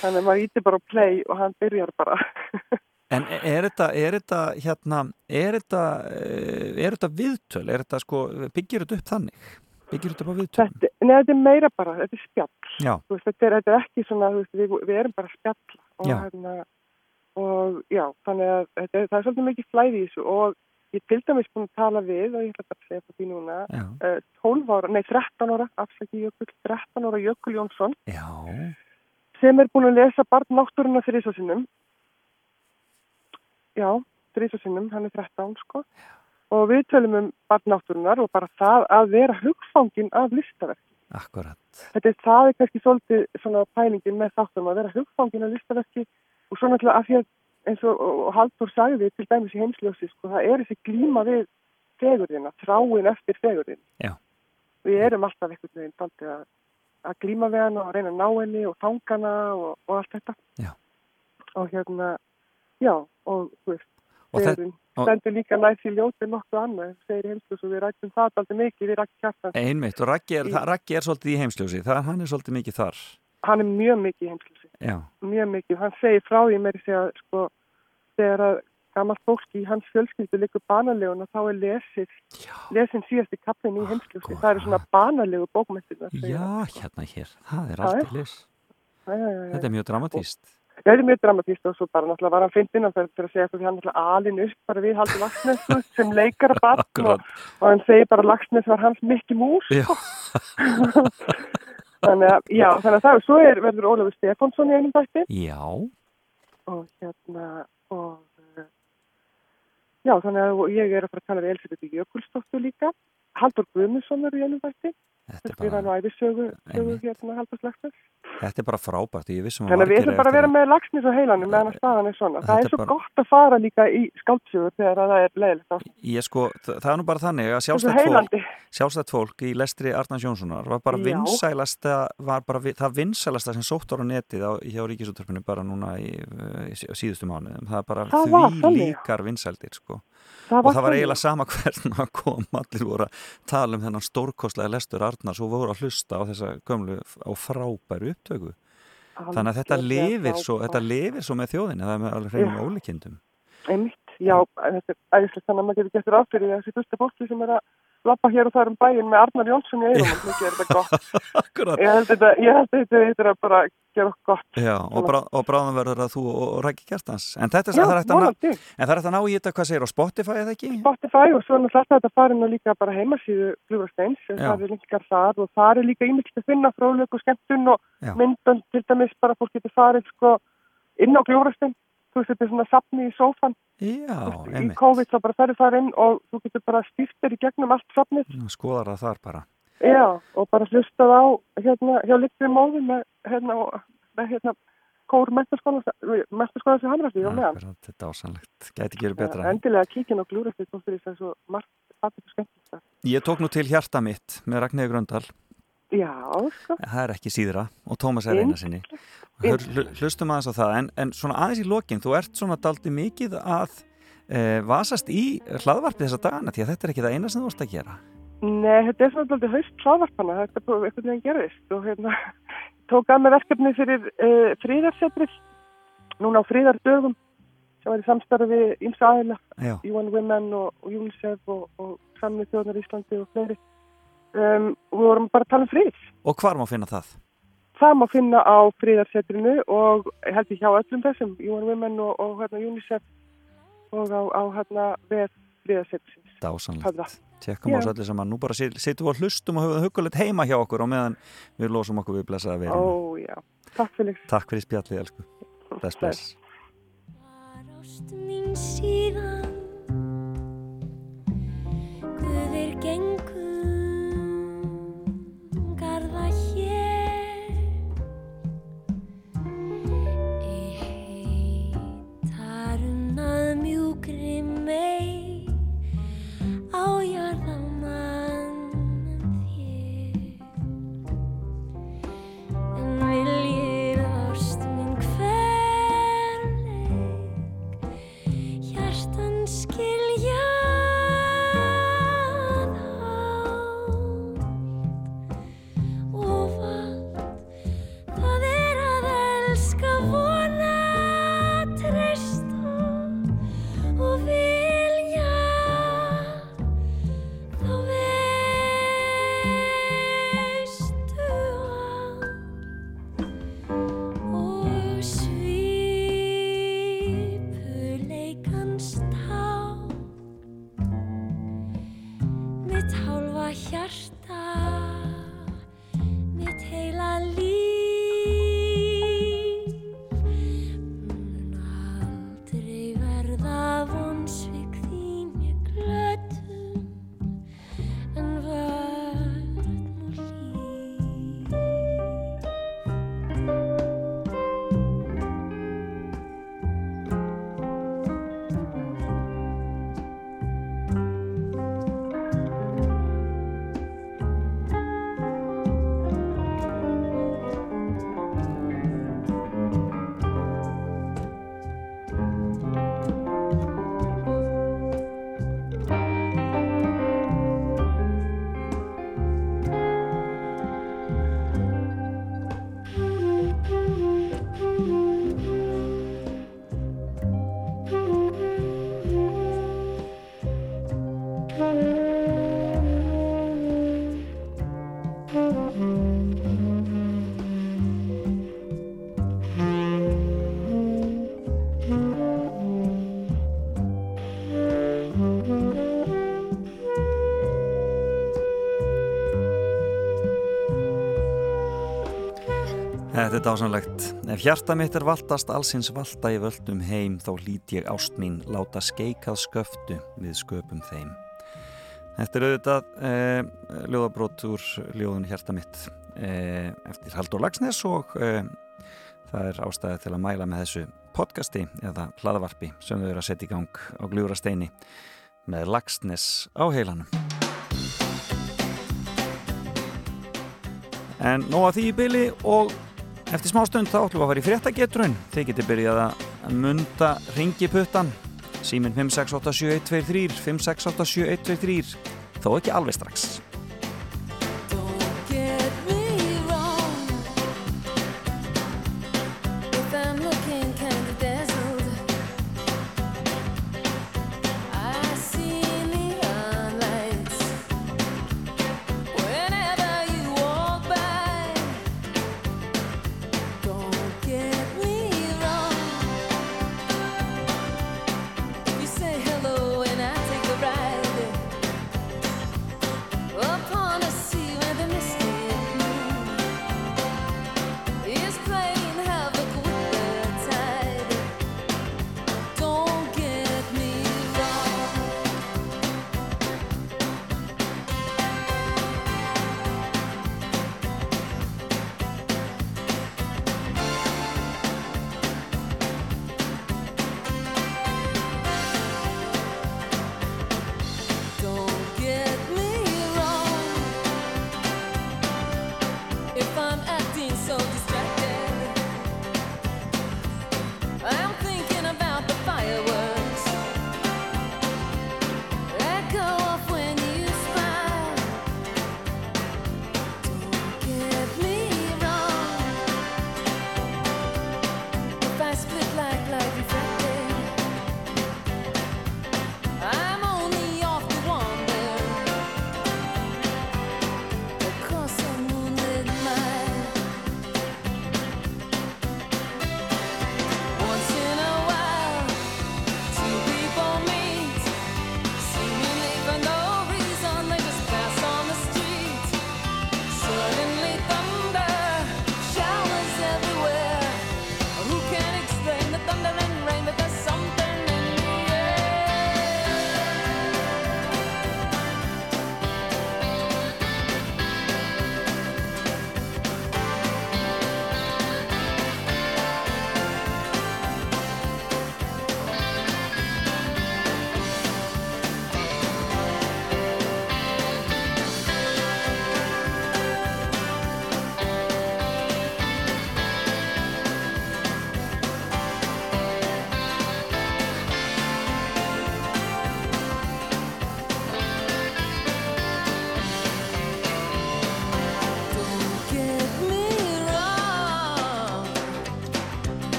Þannig að maður íti bara á play og hann byrjar bara. [LAUGHS] En er þetta, er þetta, hérna, er þetta, eh, er þetta viðtöl? Er þetta, sko, byggir þetta upp þannig? Byggir þetta upp á viðtöl? Þetta, neða, þetta er meira bara, þetta er spjall. Veist, þetta, er, þetta er ekki svona, veist, við, við erum bara að spjalla og, Já. hérna, og já, þannig að þetta, það er svolítið mikið flæði í þessu og ég til dæmis búin að tala við og ég ætla bara að segja það því núna, já, uh, 12 ára, nei 13 ára, afsaki Jökul, 13 ára Jökul Jónsson já, sem er búin að lesa barn náttúruna þrísasinnum. Já, þrísasinnum, hann er 13 sko. Og við tölum um barn náttúrunar og bara það að vera hugfangin af listaverk. akkurat. Þetta er það er kannski svolítið svona pælingin með þáttum að vera hugfangin af listaverki og svo náttúrulega af því að eins og, og Haldur sagði til dæmis í heimsljósi sko, það er þessi glíma við fegurðina, þráin eftir fegurðin. Já. Við erum alltaf einhvern veginn daldið að, að glíma við hana og reyna að ná henni og fangana og, og allt þetta. Já. Og hérna, já, og þú veist, og- stendur líka næst í ljóti nokkuð annað, segir heimsljósi við rættum það daldið mikið, við rættum kjartan. einmitt, og Raggi er, Í- er svolítið í heimsljósi, hann er svolítið mikið þar. Hann er mjög mikið í heimsljósi. Já, mjög mikið. Hann segir frá því meiri segja sko þegar að gammalt fólk í hans fjölskyldu likur banalegun og þá er lesið, lesin síðasti kaplinn í heimskjósi. Það eru svona banalegu bókmættir. já, hérna hér, það er Já, allt já. í lis. Já, já, já, já. Þetta er mjög dramatíst. Það er mjög dramatíst og svo bara náttúrulega var hann fyndinn og fyrir að segja því hann náttúrulega alin upp bara við haldi veist, [LAUGHS] sem leikara barn og, og hann segir bara að Lagsnes var hans Mikki Mús. [LAUGHS] [LAUGHS] Þannig að, já, þannig að það, svo er, verður Ólafur Stefánsson í einum þætti. já, og hérna og eh, já þannig að ég er að fara að tala við Elisabeth Jökulsdóttur líka. Haldur Guðmundsson er í ennum þætti er erum á æfisögu hérna Haldur Slagsnes þetta er bara frábært, ég vissum að að við margir ætlum bara að vera með lagsnis og heilanum meðan að staðan er svona. það er svo bara- gott að fara líka í skáldsögur þegar að það er leiðilegt Ég sko, þa- það er nú bara þannig að sjálfstætt fólk, fólk í lestri Arnars Jónssonar var bara vinsælasta, var bara það vinsælasta sem sótt ára netið á, hjá Ríkisúttarpinu bara núna í, uh, í sí- síðustu mánuðum. Það er bara Það því líkar vinsældir sko. Það Og það var eiginlega sama [LAUGHS] hvern maður kom, allir voru að tala um þennan stórkostlega lestur Arnars og voru að hlusta á þessa gömlu á frábæru upptöku. Þannig að þetta lifir svo, frábært. þetta lifir svo með þjóðinni, það er með alveg hreinu ólíkindum. Einmitt, já, þetta er æðislegt þannig að maður getur gert ráð fyrir þessi fyrsta fólki sem er að lappa hér og það um bæinn með Arnar Jónsson í eirum og mikið er þetta gott. [LAUGHS] Ég held þetta, ég held þetta, þetta er að bara gera gott. Já, og, brá, og bráðum verður það þú og, og Rækki Kjartans. En er, það er hægt að er að ná í þetta, hvað segir, á Spotify eða ekki? Spotify og svo er náttúrulega þetta farin og líka bara heimasíðu Flugursteins, það er linkar þar og það er líka ímyndst að finna fróðlöku skemmtun og Já. myndbönd til dæmis bara fólk getur farið sko inn á Flugurstein, þú veist þetta er svona safni í sófan, Já, í einmitt. COVID þá bara ferðu þar inn og þú getur bara stýftir í gegnum allt safnið, Nú, Skoðar það þar bara. já, og bara hlustað á hérna hjá litri móði með hérna, og- með hérna kór mentaskóla sem á meðan. Akkurat, þetta er ásannlegt. Gæti ekki verið betra. Ja, endilega kíkin á Flugurstein, þú fyrir þess að svo margt og skemmtilegt. þar. Ég tók nú til hjarta mitt með Ragnhildur Gröndal. Já, sko. Það er ekki síðra og Tómas er eina sinni. Hör, hl- hlustum aðeins á það, en, en svona aðeins í lokin, þú ert svona daldi mikið að e, vasast í hlaðvarpið þessa dagana, því að þetta er ekki það eina sem þú ert að gera. Nei, þetta er svona alltaf haust hlávarpana, þetta er bara einhvern veginn gerðist og hérna [LAUGHS] tók að með verkefni fyrir uh, fríðarsetrið, núna á fríðardögum sem var í samstarfi ímsa Já. UN Women og, UNICEF og, og Samnið þjóðnar Íslandi og fleiri. Um, við vorum bara að tala um frið. Og hvar má finna það? Það má finna á fríðarsetrinu og ég held ég hjá öllum þessum, UN Women og, og hérna, UNICEF og á, á hérna við fríðarsetrins. Dásanlegt. Tjekkum á Já. þessu allir saman. Nú bara sittum við og hlustum og höfum það hugulegt heima hjá okkur og meðan við losum okkur við blessaða verið. Ó, já. Takk fyrir. Takk fyrir spjallið, elsku. Bless, bless. Ást mín síðan Guðir gengum Þetta er dásanlegt. Ef hjarta mitt er valtast allsins valta í völdum heim þá lít ég ást mín láta skeikað sköftu við sköpum þeim. Þetta er auðvitað eh, ljóðabrót úr ljóðun hjarta mitt eh, eftir Haldur Lagsnes og eh, það er ástæði til að mæla með þessu podcasti eða hlaðavarpi sem þau eru að setja í gang á gljúra steini með Lagsnes á heilanum. En nóg að því í byli og eftir smá stund þá ætlum við að fara í fréttagetrun. Þið getið byrjað að munda ringiputtan. Síminn 5687123, 5687123, þó ekki alveg strax.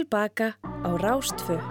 Tilbaka á Rástfö.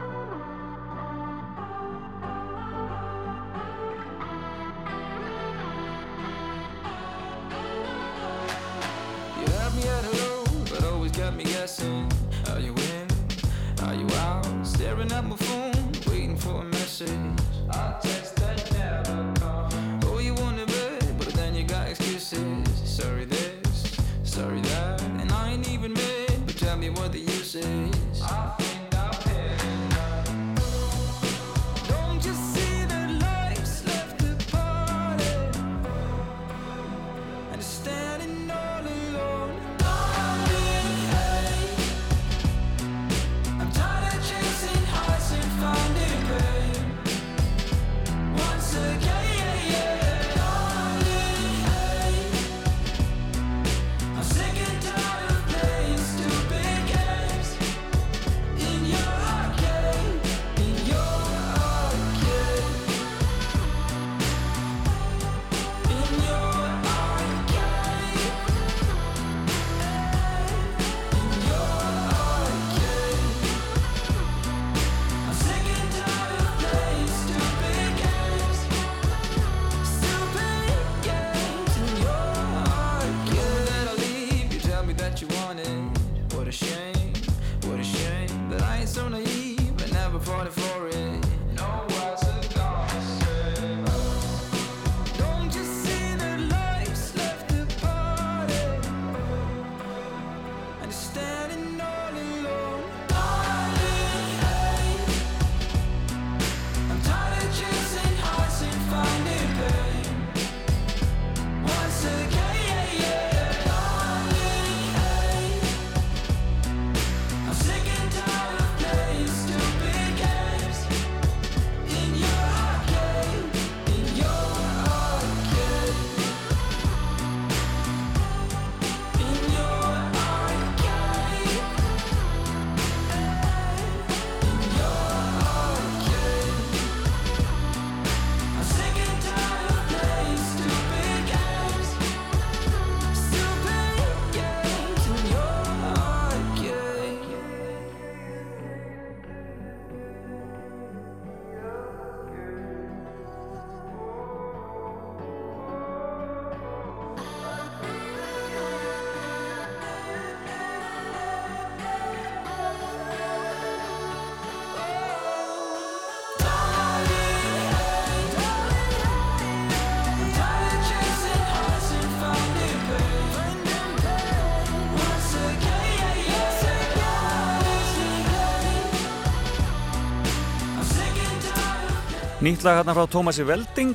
Nýtt lag hérna frá Tómasi Velding.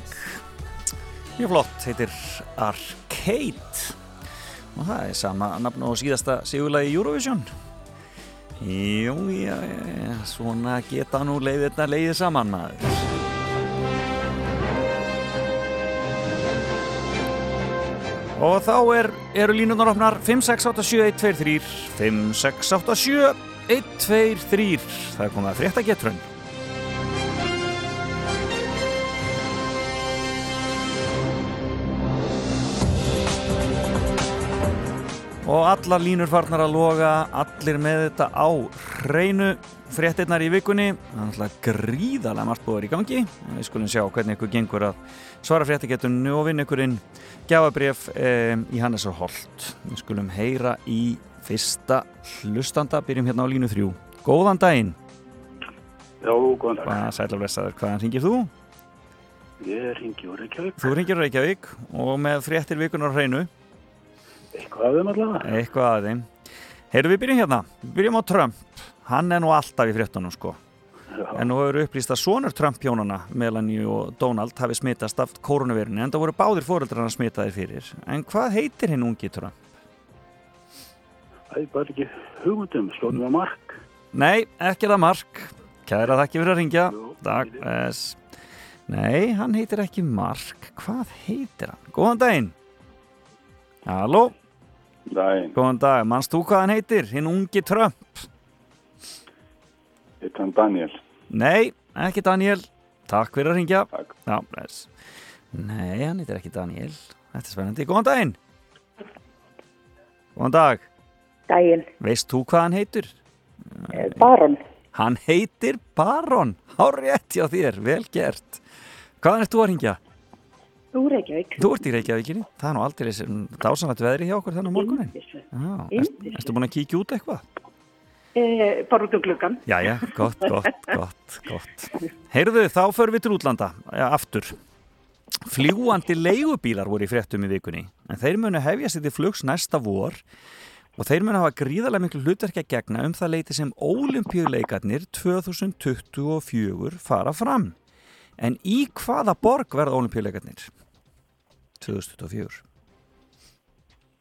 Mjög flott, heitir Arcade. Og það er sama nafn og síðasta sigurlagi Eurovision. Jú, já, já, svona geta nú leiðirna leiðið saman maður. Og þá er, eru línundar opnar. 5687123 5687123 Það er komið að frétta getrun Og allar línur farnar að loga, allir með þetta á hreinu fréttinnar í vikunni. Er alltaf gríðarlega margt búið í gangi. Við skulum sjá hvernig ykkur gengur að svara fréttagetunni og vinna ykkur inn gjafabref eh, í Hannes og Holt. Við skulum heyra í fyrsta hlustanda, byrjum hérna á línu þrjú. Góðan daginn. Já, góðan dag. Hvað sælaflessaður, hvaðan ringir þú? Ég ringi úr Reykjavík. Þú ringir Reykjavík og með fréttir vikunar hreinu. Eitthvað af þeim allavega. Eitthvað að þeim. Heyrðu við byrjum hérna, við byrjum á Trump. Hann er nú alltaf í fréttunum sko. Já. En nú hefur upplýst að sonur Trump-hjónana, Melanie og Donald, hafi smitast af koronavirunni en það voru báðir fóreldrar hann smitaðir fyrir. En hvað heitir hinn ungi Trump? Það er bara ekki hugmyndum, slóðum að mark. Nei, ekki það Mark. Kæra þakki fyrir að ringja. Takk. Nei, hann heitir ekki Mark. Hvað heitir hann? Góðan daginn. Halló, Dæin, góðan dag. Manst þú hvað hann heitir? Hinn ungi Trump? heit hann Daniel. Nei, ekki Daniel. Takk fyrir að ringja. Takk. Já, bless. Nei, hann heitir ekki Daniel. Þetta er spennandi. Góðan daginn. Góðan dag. Dæin, Veist þú hvað hann heitir? Baron. Hann heitir Baron. Hárétt hjá þér, vel gert. Hvaðan ert þú að ringja? Úr Reykjavík. Þú ert í Reykjavíkinni. Það er nú aldrei dásanat veðri hjá okkur þannig morgunin. Já, erst, erstu búin að kíkja út eitthvað? Eh, bara út um gluggan. Jæja, gott, gott, gott, gott. Heyrðu, þá förum við til útlanda, ja, aftur. Fljúandi leigubílar voru í fréttum í vikunni, en þeir munu hefja sér til flugs næsta vor og þeir munu hafa gríðarlega miklu hlutverk að gegna um það leiti sem ólimpíuleikarnir 2024 fara fram. En í hvaða borg verða ólimpíuleikarnir 2024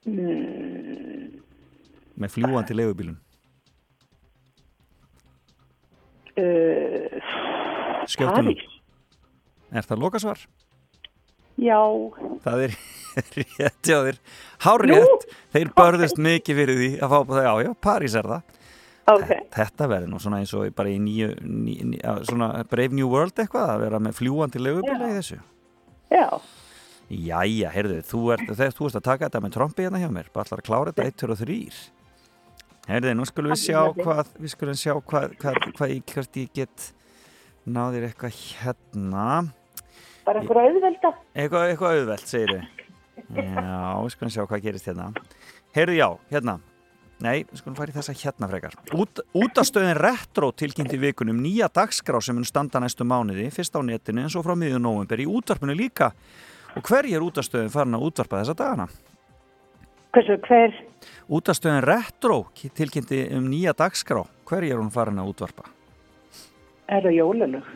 Mm, með fljúandi leigubílum? uh, Skjóttum. París. Er það lokasvar? Já, Það er [LAUGHS] rétt hjá þér. Hár rétt. Þeir börðust mikið fyrir því að fá på það. Já, já, París er það. ok. Þetta verður nú svona eins og bara í nýju, ný, ný, á, svona Brave New World eitthvað að vera með fljúandi legubíla í þessu. Já, Jæja, heyrðu, þú ert, þegar þú ert að taka þetta með trombi hérna hjá mér, bara allar að klára þetta 1, 2 og 3. Heyrðu, nú skulum við sjá hvað, við skulum sjá hvað, hvað, hvað ég, hvert ég get náðir eitthvað hérna. bara einhver auðvelda. Eitthvað, eitthvað auðvelt, segir þið. Já, við skulum sjá hvað gerist hérna. Heyrðu, já, hérna. Nei, við skulum fara í þessa hérna frekar. Út, útastöðin Retro tilkynnti vikunum nýja dagskrá sem mun standa næstu mánuði, fyrst á netinu en svo frá miðjum nóvember í útvarpinu líka. Og hverji er útastöðin farin að útvarpa þessa dagana? Hversu, hver? Útastöðin Retro tilkynnti um nýja dagskrá. Hverji er hún farin að útvarpa? Er það jólulug?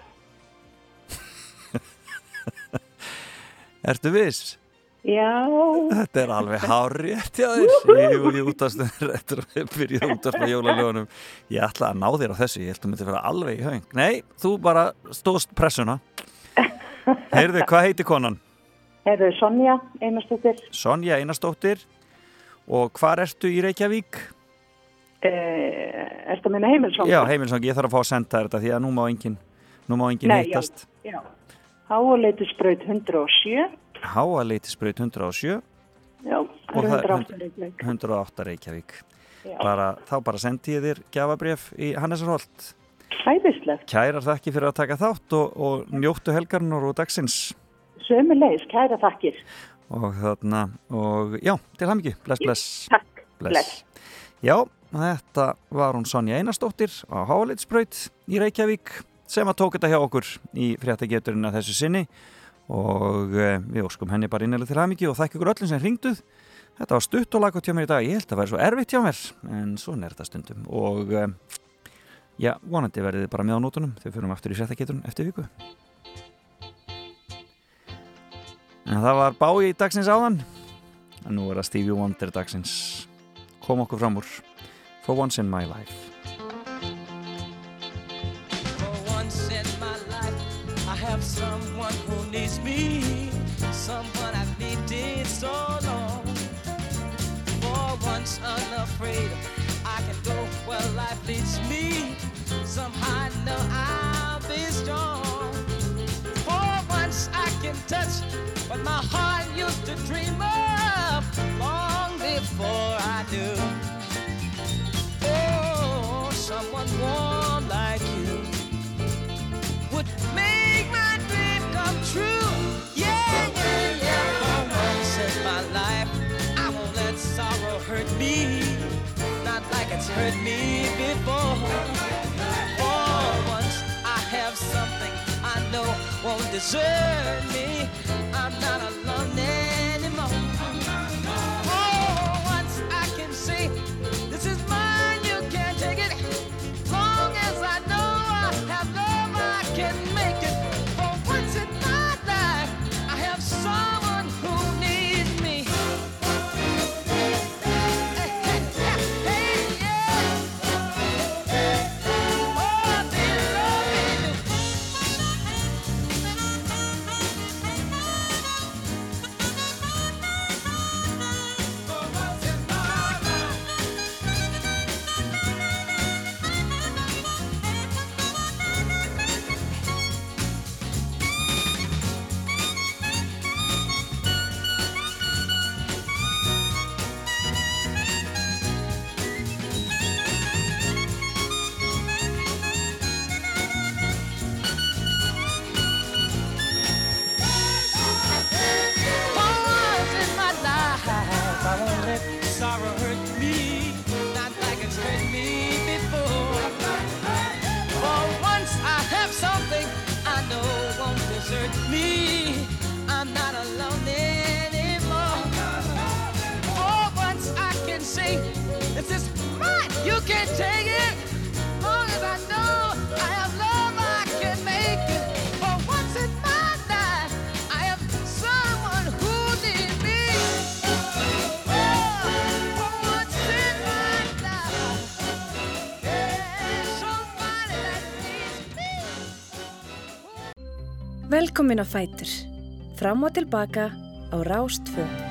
[LAUGHS] Ertu viss? Já, Þetta er alveg hárétt hjá þér Jú, ég útastöðin réttur að byrja út af jólalögunum Ég ætla að ná þér á þessu, ég held að myndi vera alveg í haung Nei, þú bara stóðst pressuna Heyrðu, hvað heiti konan? Er það Sonja, einastóttir. Sonja Einarsdóttir Og hvar ertu í Reykjavík? Uh, er það minna heimilsóng? Já, heimilsang, ég þarf að fá að senda þetta Því að nú má engin, nú má engin Nei, Já, já. Háaleitisbraut 107. Háaleitisbraut 107 Já, Og það er það er 108 Reykjavík. 108 Reykjavík bara, Þá bara sendi ég þér gjafabref í Hannesarholt Hæðislegt. Kærar þakki fyrir að taka þátt og, og njóttu helgarnar og dagsins Sömu leis, kæra þakkir. og þarna og já, til hamingju, bless, bless. Takk, bless. Já, þetta var hún Sonja Einarsdóttir á Háleitsbraut í Reykjavík sem að tók þetta hjá okkur í fréttageturinn að þessu sinni. Og e, við óskum henni bara innlega til hamingju og þakki ykkur öllum sem ringduð Þetta var stutt og lagot hjá mér í dag, ég held að vera svo erfitt hjá mér en svona er þetta stundum. Og e, já, vonandi verðið bara með á nótunum. Við fyrir aftur í fréttageturinn eftir viku En það var bái í dagsins áðan. En nú er það Stevie Wonder dagsins. Kom okkur fram úr For Once in My Life hurt me before. For once, I have something I know won't desert me. I'm not alone Velkomin á Fætur. Fram og tilbaka á Rástfö.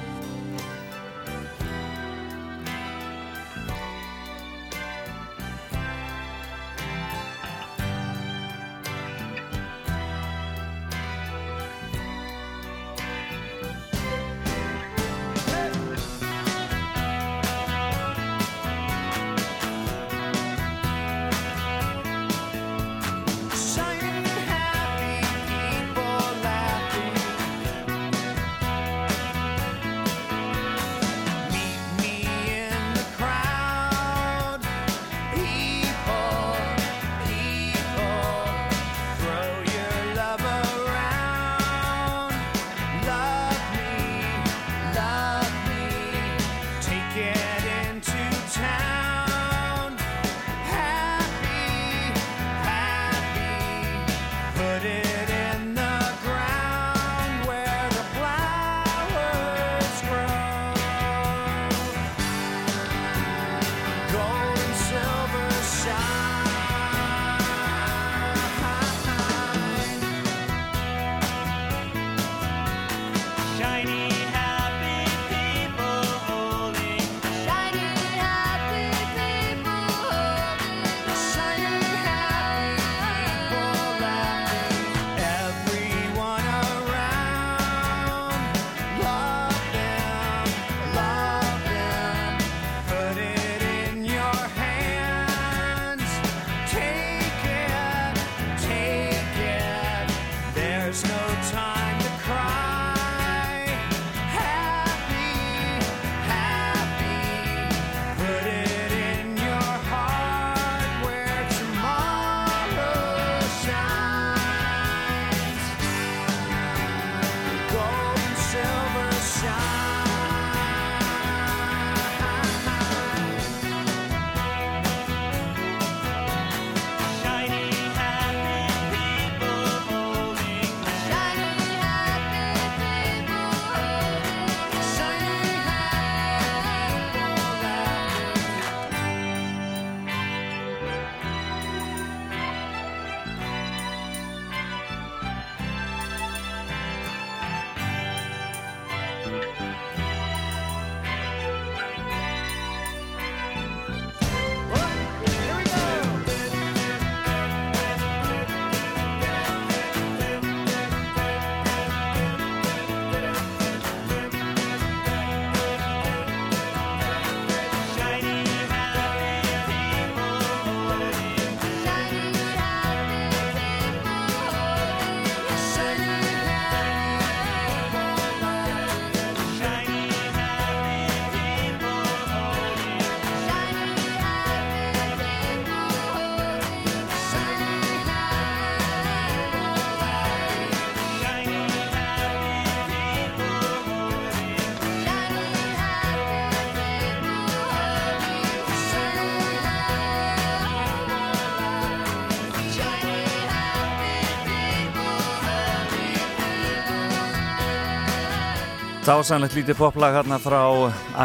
Dásanlegt lítið poplag hérna frá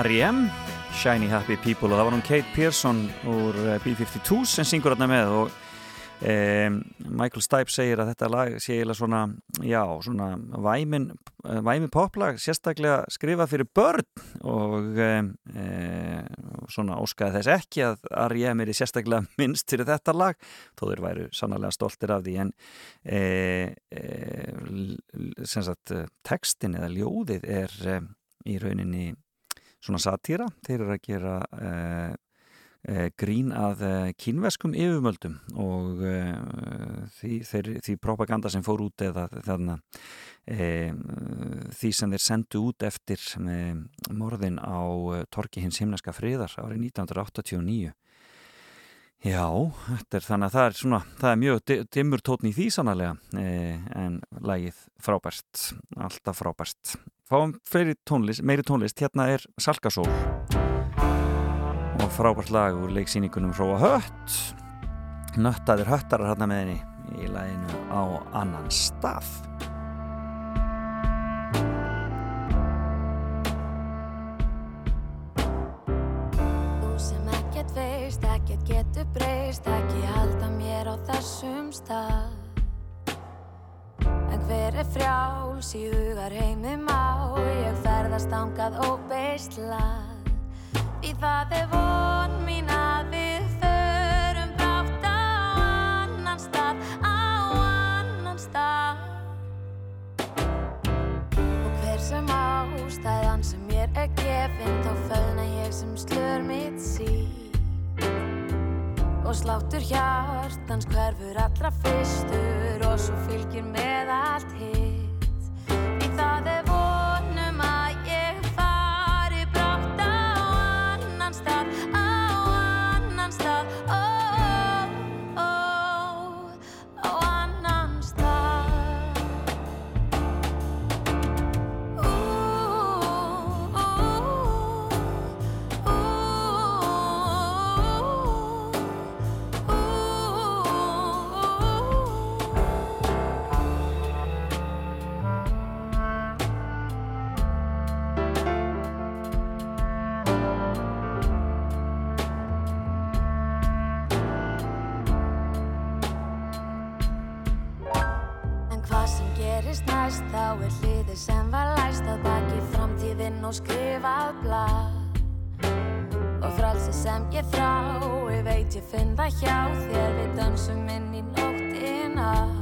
R.E.M. Shiny Happy People og það var hún Kate Pearson úr eh, B-52 sem syngur hérna með og e, Michael Stipe segir að þetta lag sé eiginlega svona, já, svona væmin, eh, væmin poplag sérstaklega skrifað fyrir börn og e, e, svona óskaði þess ekki að R.E.M. er sérstaklega [LAUGHS] minnst fyrir þetta lag þó þeir væru sannarlega stoltir af því en e, e, sagt textin eða ljóðið er e, í rauninni svona satýra, þeir eru að gera e, e, grín að e, kínveskum yfirmöldum og e, því, þeir, því propaganda sem fór út eða þarna e, því sem þeir sendu út eftir morðin á e, Torki hins himneska friðar árið 1989 Já, er þannig að það er svona, það er mjög di- dimmur tótn í því sannlega eh, en lagið frábært, alltaf frábært. Fáum tónlist, meiri tónlist, hérna er Salkasól. Og frábært lag úr leiksýningunum Róa Hött. Nöttaðir höttarar hérna með henni í laginu á annan stað breyst, ekki halda mér á þessum stað. En hver er frjáls í hugar heimi má, ég ferðast ángað óbeislað. Í það er von mín að við förum brátt á annan stað, á annan stað. Og hver sem ástæðan sem mér er gefin Þá fölna ég sem slör mitt sí Og sláttur hjartans hverfur allra fyrstur Og svo fylgir með allt hitt ég finn það hjá þér? Við dansum inn í nóttina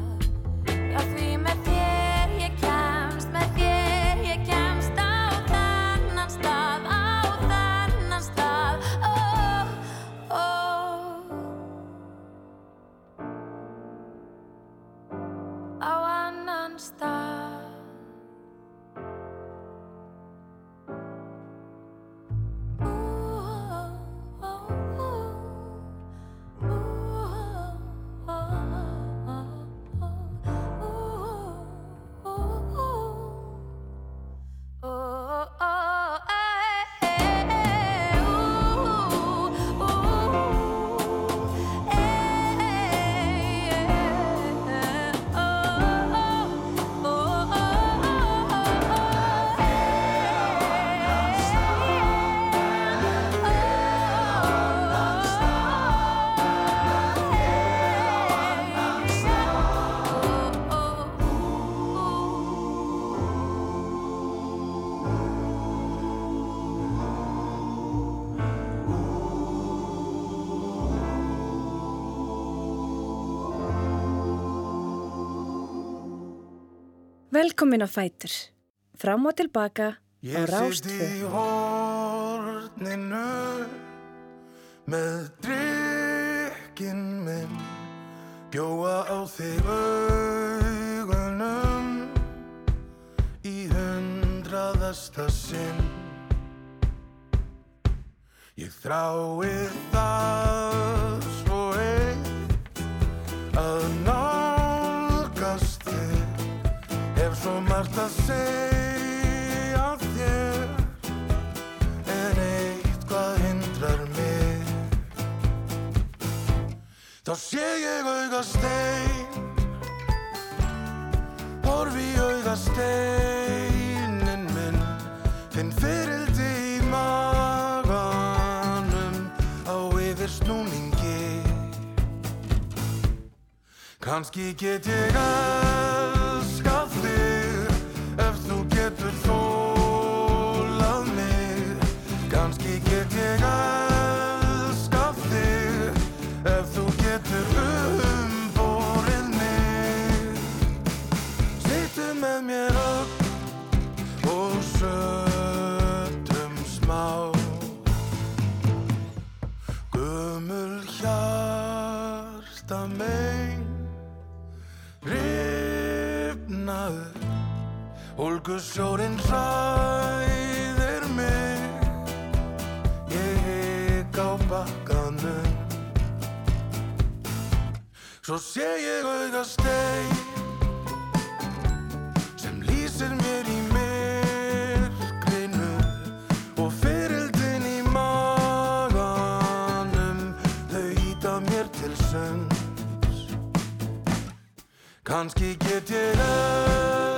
Velkomin á Fætur. Fram og tilbaka á Ég sitt í horninu með drikkin minn. Bjóa á þig augunum í hundraðasta sinn. Ég þrái það svo margt að segja þér En eitthvað hindrar mig. Þá sé ég auga stein Horfi í auga steinin minn Finn fyrildi í maganum Á yfir snúningi Kanski get ég ef þú Þungur sjórinn hræðir mig. Ég higg á bakkanum. Svo sé ég auðga stein sem lýsir mér í myrkrinu og fyrildin í maganum. Þau íta mér til sönds Kanski get ég auð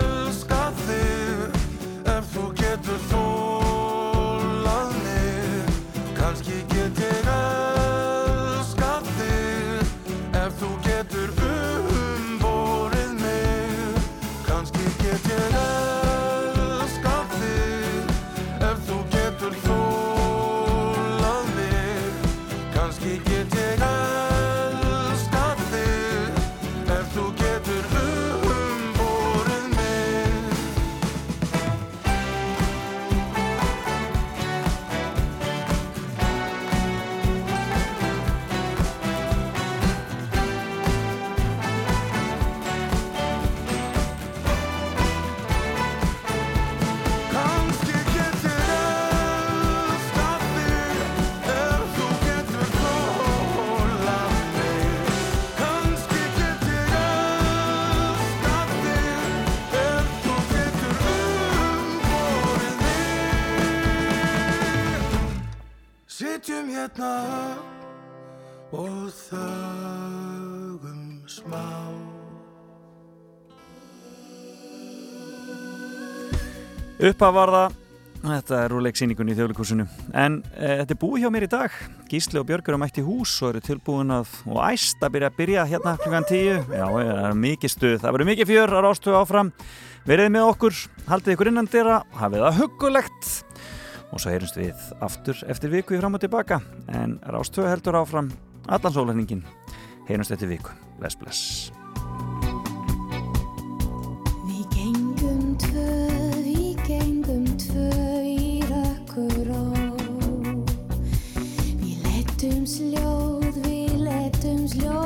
hérna og þögum smá Uppaf var það, þetta er úr leiksýningunni í þjóðleikúsinu. En e, þetta er búið hjá mér í dag. Gísli og Björgur er mætt í hús og eru tilbúin að, og æst að byrja að byrja hérna klukkan tíu. Já, það er mikið stuð, það verður mikið fjör að rástu áfram. Verið með okkur, haldið ykkur innan dyrra, hafið það huggulegt og svo heyrumst við aftur eftir viku í fram og tilbaka. En Rástvö heldur áfram allan sólæningin heyrumst eftir viku, bless bless. Við gengum tvö við gengum tvö í rökkur á Við lettum sljóð við lettum sljóð